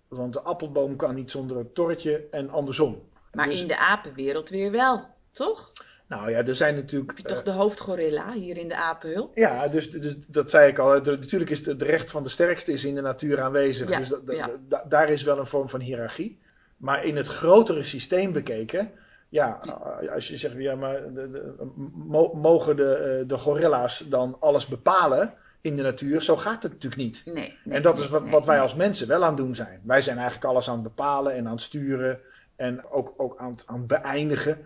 S2: Want de appelboom kan niet zonder het torretje en andersom.
S1: Maar
S2: Dus-
S1: in de apenwereld weer wel, toch?
S2: Nou ja, er zijn natuurlijk.
S1: Heb je toch
S2: eh,
S1: de hoofdgorilla hier in de apenhul?
S2: ja, dus, dus dat zei ik al. De- natuurlijk is het recht van de sterkste is in de natuur aanwezig.
S1: Ja,
S2: dus da- da-
S1: ja.
S2: da- daar is wel een vorm van hiërarchie. Maar in het grotere systeem bekeken. Ja, als je zegt, ja, maar de, de- mo- mogen de, eh, de gorilla's dan alles bepalen in de natuur? Zo gaat het natuurlijk niet.
S1: Nee. nee,
S2: En dat
S1: nee,
S2: is wat,
S1: nee,
S2: wat wij als mensen wel aan het doen zijn. Wij zijn eigenlijk alles aan het bepalen en aan het sturen. En ook, ook aan, het, aan het beëindigen.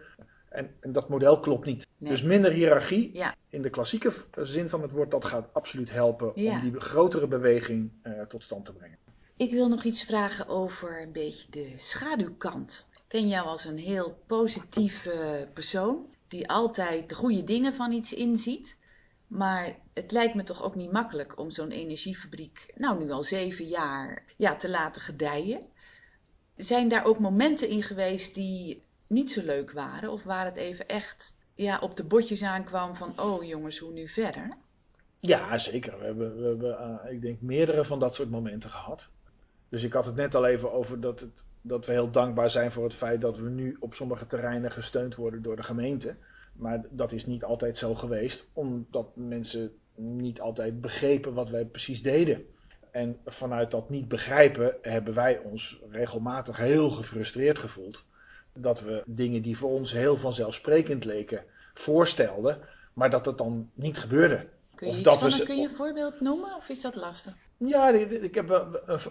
S2: En, en dat model klopt niet. Dus minder hiërarchie.
S1: Ja.
S2: In de klassieke zin van het woord, dat gaat absoluut helpen
S1: Ja.
S2: om die grotere beweging eh, tot stand te brengen.
S1: Ik wil nog iets vragen over een beetje de schaduwkant. Ik ken jou als een heel positieve persoon die altijd de goede dingen van iets inziet. Maar het lijkt me toch ook niet makkelijk om zo'n energiefabriek, nou nu al zeven jaar, ja, te laten gedijen. Zijn daar ook momenten in geweest die niet zo leuk waren? Of waar het even echt ja, op de botjes aankwam van, oh jongens, hoe nu verder?
S2: Ja, zeker. We hebben, we eh, ik denk, meerdere van dat soort momenten gehad. Dus ik had het net al even over dat, het, dat we heel dankbaar zijn voor het feit dat we nu op sommige terreinen gesteund worden door de gemeente. Maar dat is niet altijd zo geweest, omdat mensen niet altijd begrepen wat wij precies deden. En vanuit dat niet begrijpen hebben wij ons regelmatig heel gefrustreerd gevoeld. Dat we dingen die voor ons heel vanzelfsprekend leken voorstelden, maar dat het dan niet gebeurde.
S1: Kun je,
S2: Of dat
S1: van
S2: we
S1: kun je een voorbeeld noemen of is dat lastig?
S2: Ja, ik heb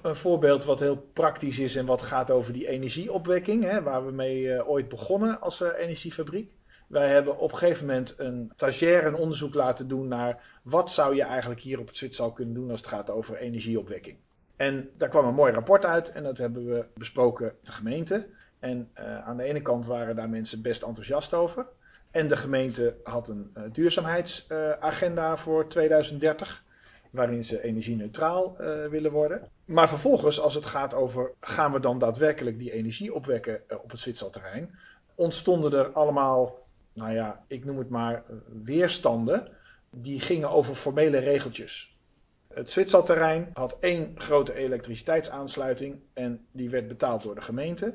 S2: een voorbeeld wat heel praktisch is en wat gaat over die energieopwekking, hè, waar we mee eh, ooit begonnen als eh, energiefabriek. Wij hebben op een gegeven moment een stagiair een onderzoek laten doen naar wat zou je eigenlijk hier op het Zwitserland kunnen doen als het gaat over energieopwekking. En daar kwam een mooi rapport uit en dat hebben we besproken met de gemeente. En eh, aan de ene kant waren daar mensen best enthousiast over. En de gemeente had een eh, duurzaamheidsagenda voor 2030 waarin ze energie-neutraal eh, willen worden. Maar vervolgens, als het gaat over gaan we dan daadwerkelijk die energie opwekken eh, op het Zwitserterrein, ontstonden er allemaal, nou ja, ik noem het maar eh, weerstanden, die gingen over formele regeltjes. Het Zwitserterrein had één grote elektriciteitsaansluiting en die werd betaald door de gemeente.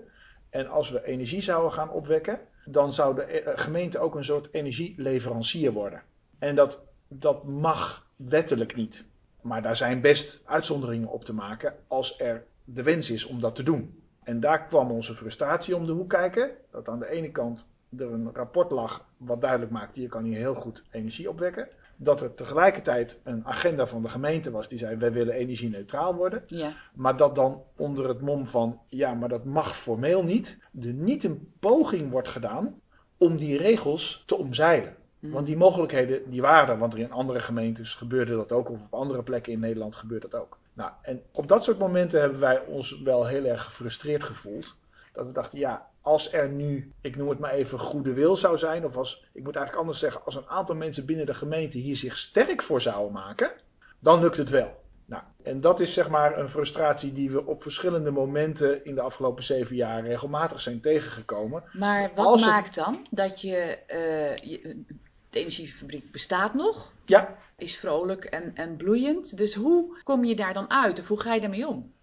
S2: En als we energie zouden gaan opwekken, dan zou de eh, gemeente ook een soort energieleverancier worden. En dat, dat mag wettelijk niet. Maar daar zijn best uitzonderingen op te maken als er de wens is om dat te doen. En daar kwam onze frustratie om de hoek kijken. Dat aan de ene kant er een rapport lag wat duidelijk maakt, je kan hier heel goed energie opwekken. Dat er tegelijkertijd een agenda van de gemeente was die zei, wij willen energie-neutraal worden.
S1: Ja.
S2: Maar dat dan onder het mom van, ja, maar dat mag formeel niet, er niet een poging wordt gedaan om die regels te omzeilen.
S1: Mm.
S2: Want die mogelijkheden die waren er, want er in andere gemeentes gebeurde dat ook, of op andere plekken in Nederland gebeurt dat ook. Nou, en op dat soort momenten hebben wij ons wel heel erg gefrustreerd gevoeld. Dat we dachten, ja, als er nu, ik noem het maar even, goede wil zou zijn, of als, ik moet eigenlijk anders zeggen, als een aantal mensen binnen de gemeente hier zich sterk voor zouden maken, dan lukt het wel. Nou, en dat is zeg maar een frustratie die we op verschillende momenten in de afgelopen zeven jaar regelmatig zijn tegengekomen.
S1: Maar wat
S2: Als het-
S1: maakt dan dat je, eh, je- de energiefabriek bestaat nog,
S2: Ja,
S1: is vrolijk en, en bloeiend. Dus hoe kom je daar dan uit of hoe ga je daarmee om?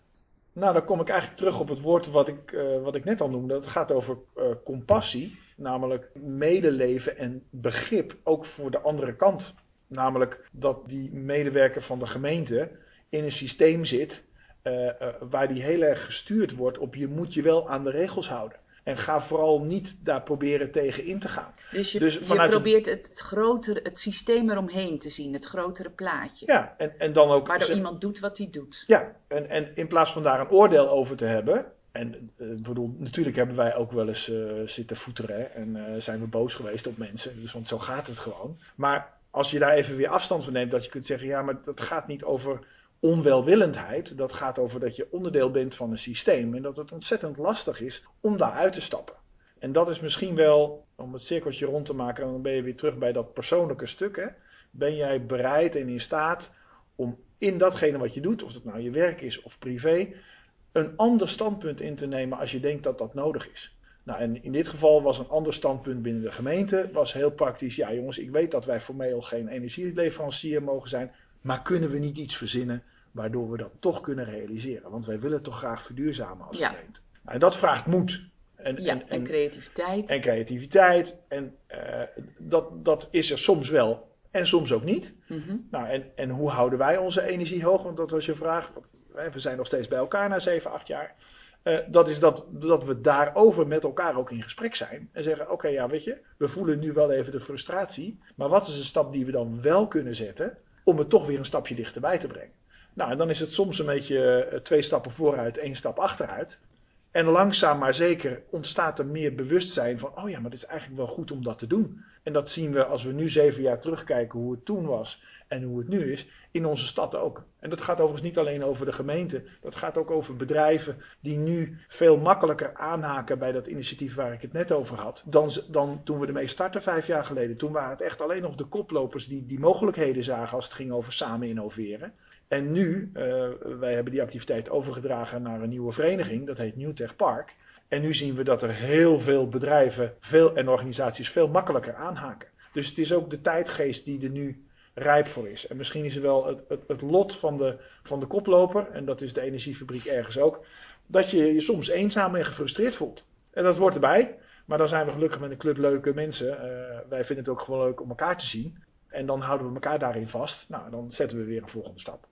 S2: Nou, dan kom ik eigenlijk terug op het woord wat ik, eh, wat ik net al noemde. Het gaat over eh, compassie, namelijk medeleven en begrip ook voor de andere kant. Namelijk dat die medewerker van de gemeente in een systeem zit eh, waar die heel erg gestuurd wordt op je moet je wel aan de regels houden. En ga vooral niet daar proberen tegen in te gaan.
S1: Dus je,
S2: Dus
S1: je probeert het, het grotere, het systeem eromheen te zien, het grotere plaatje.
S2: Ja, en, en dan ook.
S1: Waardoor iemand doet wat hij doet.
S2: Ja, en, en in plaats van daar een oordeel over te hebben. En eh, ik bedoel, natuurlijk hebben wij ook wel eens eh, zitten voeteren en eh, zijn we boos geweest op mensen. Dus, want zo gaat het gewoon. Maar als je daar even weer afstand van neemt, dat je kunt zeggen: ja, maar dat gaat niet over onwelwillendheid. Dat gaat over dat je onderdeel bent van een systeem. En dat het ontzettend lastig is om daar uit te stappen. En dat is misschien wel, om het cirkeltje rond te maken, dan ben je weer terug bij dat persoonlijke stuk. Hè. Ben jij bereid en in staat om in datgene wat je doet, of het nou je werk is of privé, een ander standpunt in te nemen als je denkt dat dat nodig is. Nou, en in dit geval was een ander standpunt binnen de gemeente was heel praktisch. Ja, jongens, ik weet dat wij formeel geen energieleverancier mogen zijn, maar kunnen we niet iets verzinnen waardoor we dat toch kunnen realiseren? Want wij willen toch graag verduurzamen als gemeente. Nou, en dat vraagt moed.
S1: En, ja, en, en, creativiteit.
S2: En creativiteit. En uh, dat, dat is er soms wel en soms ook niet. Mm nou, en, en hoe houden wij onze energie hoog? Want dat was je vraag. We zijn nog steeds bij elkaar na 7, 8 jaar. Uh, dat is dat, dat we daarover met elkaar ook in gesprek zijn. En zeggen: Oké, ja, weet je, we voelen nu wel even de frustratie. Maar wat is een stap die we dan wel kunnen zetten om het toch weer een stapje dichterbij te brengen? Nou, en dan is het soms een beetje uh, twee stappen vooruit, één stap achteruit. En langzaam maar zeker ontstaat er meer bewustzijn van: oh ja, maar het is eigenlijk wel goed om dat te doen. En dat zien we als we nu zeven jaar terugkijken hoe het toen was en hoe het nu is, in onze stad ook. En dat gaat overigens niet alleen over de gemeente, dat gaat ook over bedrijven die nu veel makkelijker aanhaken bij dat initiatief waar ik het net over had, dan, dan toen we ermee startten vijf jaar geleden. Toen waren het echt alleen nog de koplopers die die mogelijkheden zagen als het ging over samen innoveren. En nu, uh, wij hebben die activiteit overgedragen naar een nieuwe vereniging, dat heet Newtech Park. En nu zien we dat er heel veel bedrijven veel, en organisaties veel makkelijker aanhaken. Dus het is ook de tijdgeest die er nu rijp voor is. En misschien is er wel het, het, het, lot van de, van de koploper, en dat is de energiefabriek ergens ook, dat je je soms eenzaam en gefrustreerd voelt. En dat hoort erbij. Maar dan zijn we gelukkig met een club leuke mensen. Uh, wij vinden het ook gewoon leuk om elkaar te zien. En dan houden we elkaar daarin vast. Nou, dan zetten we weer een volgende stap.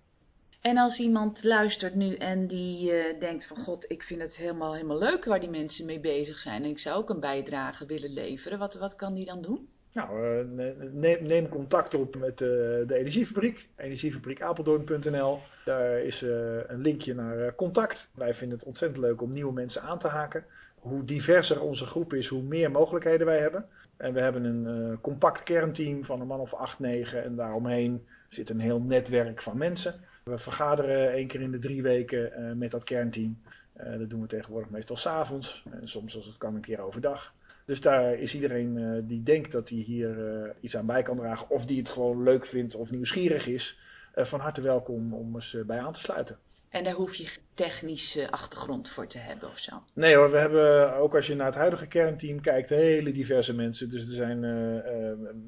S1: En als iemand luistert nu en die uh, denkt van god, ik vind het helemaal, helemaal leuk waar die mensen mee bezig zijn en ik zou ook een bijdrage willen leveren, wat, wat kan die dan doen?
S2: Nou, uh, neem, neem, contact op met uh, de Energiefabriek, energiefabriekapeldoorn.nl. Daar is een linkje naar contact. Wij vinden het ontzettend leuk om nieuwe mensen aan te haken. Hoe diverser onze groep is, hoe meer mogelijkheden wij hebben. En we hebben een compact kernteam van een man of acht, negen en daaromheen zit een heel netwerk van mensen. We vergaderen één keer in de drie weken uh, met dat kernteam. Uh, dat doen we tegenwoordig meestal s'avonds. En soms als het kan een keer overdag. Dus daar is iedereen uh, die denkt dat hij hier iets aan bij kan dragen. Of die het gewoon leuk vindt of nieuwsgierig is. van harte welkom om eens bij aan te sluiten.
S1: En daar hoef je technische achtergrond voor te hebben of zo?
S2: Nee hoor, we hebben ook als je naar het huidige kernteam kijkt, hele diverse mensen. Dus er zijn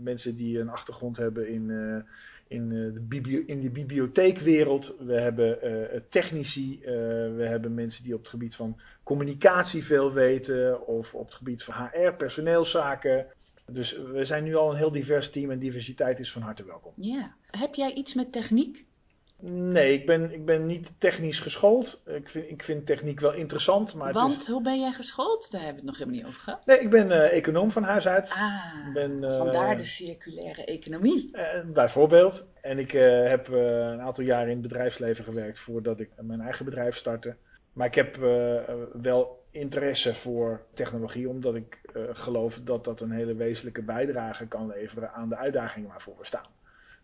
S2: mensen die een achtergrond hebben in in, eh, de, in de bibliotheekwereld. We hebben uh, technici, uh, we hebben mensen die op het gebied van communicatie veel weten, of op het gebied van HR, personeelszaken. Dus we zijn nu al een heel divers team en diversiteit is van harte welkom.
S1: Ja. Heb jij iets met techniek?
S2: Nee, ik ben, ik ben niet technisch geschoold. Ik vind, ik vind techniek wel interessant. Maar
S1: Want
S2: is...
S1: hoe ben jij geschoold? Daar hebben we het nog helemaal niet over gehad.
S2: Nee, ik ben uh, econoom van huis uit.
S1: Ah, ben, uh, vandaar de circulaire economie.
S2: Uh, bijvoorbeeld. En ik heb een aantal jaren in het bedrijfsleven gewerkt voordat ik mijn eigen bedrijf startte. Maar ik heb wel interesse voor technologie, omdat ik geloof dat dat een hele wezenlijke bijdrage kan leveren aan de uitdagingen waarvoor we staan.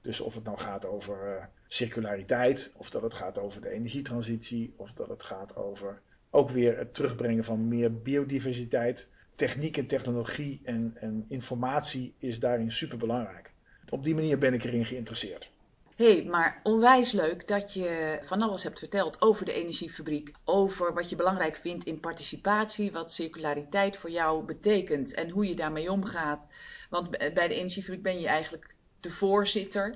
S2: Dus of het nou gaat over uh, circulariteit, of dat het gaat over de energietransitie, of dat het gaat over ook weer het terugbrengen van meer biodiversiteit. Techniek en technologie en, en informatie is daarin super belangrijk. Op die manier ben ik erin geïnteresseerd.
S1: Hé, hey, maar onwijs leuk dat je van alles hebt verteld over de energiefabriek. Over wat je belangrijk vindt in participatie, wat circulariteit voor jou betekent en hoe je daarmee omgaat. Want bij de energiefabriek ben je eigenlijk de voorzitter.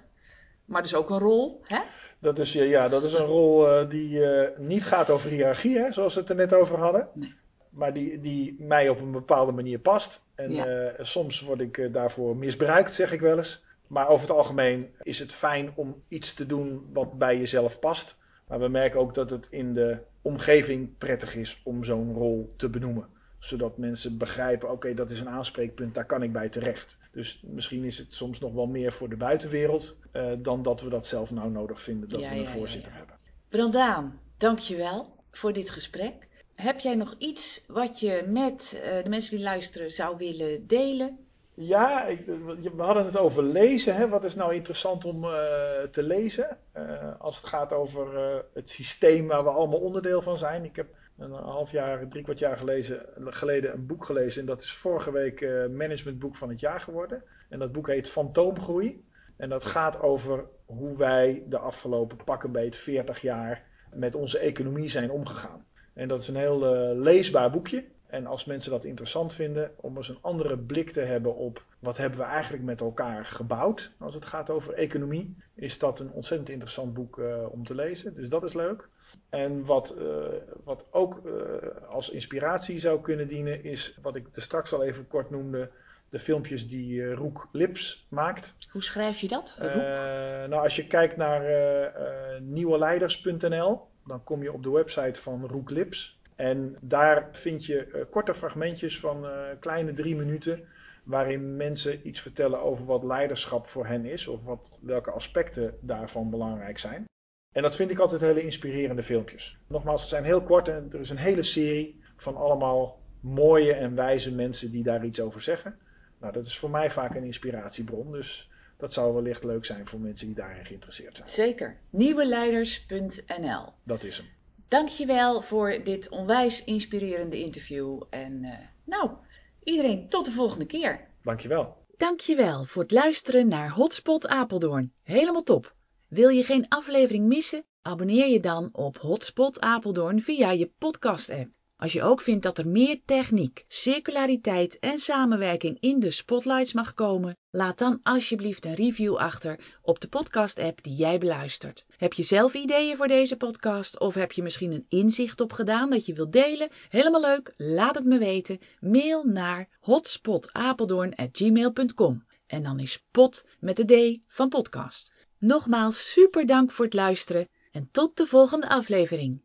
S1: Maar dat is ook een rol, hè?
S2: Dat is, ja, dat is een rol uh, die uh, niet gaat over hiërarchie, hè, zoals we het er net over hadden. Nee. Maar die, die mij op een bepaalde manier past. En ja. uh, soms word ik daarvoor misbruikt, zeg ik wel eens. Maar over het algemeen is het fijn om iets te doen wat bij jezelf past. Maar we merken ook dat het in de omgeving prettig is om zo'n rol te benoemen zodat mensen begrijpen, oké, dat is een aanspreekpunt, daar kan ik bij terecht. Dus misschien is het soms nog wel meer voor de buitenwereld uh, dan dat we dat zelf nou nodig vinden dat
S1: ja,
S2: we een
S1: ja,
S2: voorzitter
S1: ja,
S2: hebben.
S1: Brandaan, dankjewel voor dit gesprek. Heb jij nog iets wat je met uh, de mensen die luisteren zou willen delen?
S2: Ja, ik, we hadden het over lezen. Hè. Wat is nou interessant om uh, te lezen? als het gaat over het systeem waar we allemaal onderdeel van zijn. Ik heb een half jaar, drie kwart jaar gelezen, geleden een boek gelezen. En dat is vorige week uh, managementboek van het jaar geworden. En dat boek heet Fantoomgroei. En dat gaat over hoe wij de afgelopen pak een beet 40 jaar met onze economie zijn omgegaan. En dat is een heel eh, leesbaar boekje. En als mensen dat interessant vinden, om eens een andere blik te hebben op wat hebben we eigenlijk met elkaar gebouwd als het gaat over economie, is dat een ontzettend interessant boek uh, om te lezen. Dus dat is leuk. En wat, uh, wat ook uh, als inspiratie zou kunnen dienen, is wat ik er straks al even kort noemde, de filmpjes die Roek Lips maakt.
S1: Hoe schrijf je dat?
S2: nou, als je kijkt naar nieuweleiders.nl, dan kom je op de website van Roek Lips. En daar vind je korte fragmentjes van kleine drie minuten. Waarin mensen iets vertellen over wat leiderschap voor hen is. Of wat, welke aspecten daarvan belangrijk zijn. En dat vind ik altijd hele inspirerende filmpjes. Nogmaals, ze zijn heel kort en er is een hele serie van allemaal mooie en wijze mensen die daar iets over zeggen. Nou, dat is voor mij vaak een inspiratiebron. Dus dat zou wellicht leuk zijn voor mensen die daarin geïnteresseerd zijn.
S1: Zeker. Nieuweleiders.nl
S2: Dat is hem.
S1: Dankjewel voor dit onwijs inspirerende interview. En uh, nou, iedereen tot de volgende keer.
S2: Dankjewel.
S1: Dankjewel voor het luisteren naar Hotspot Apeldoorn. Helemaal top. Wil je geen aflevering missen? Abonneer je dan op Hotspot Apeldoorn via je podcast-app. Als je ook vindt dat er meer techniek, circulariteit en samenwerking in de spotlights mag komen, laat dan alsjeblieft een review achter op de podcast-app die jij beluistert. Heb je zelf ideeën voor deze podcast of heb je misschien een inzicht opgedaan dat je wilt delen? Helemaal leuk, laat het me weten. Mail naar hotspotapeldoorn@gmail.com en dan is pot met de D van podcast. Nogmaals super dank voor het luisteren en tot de volgende aflevering.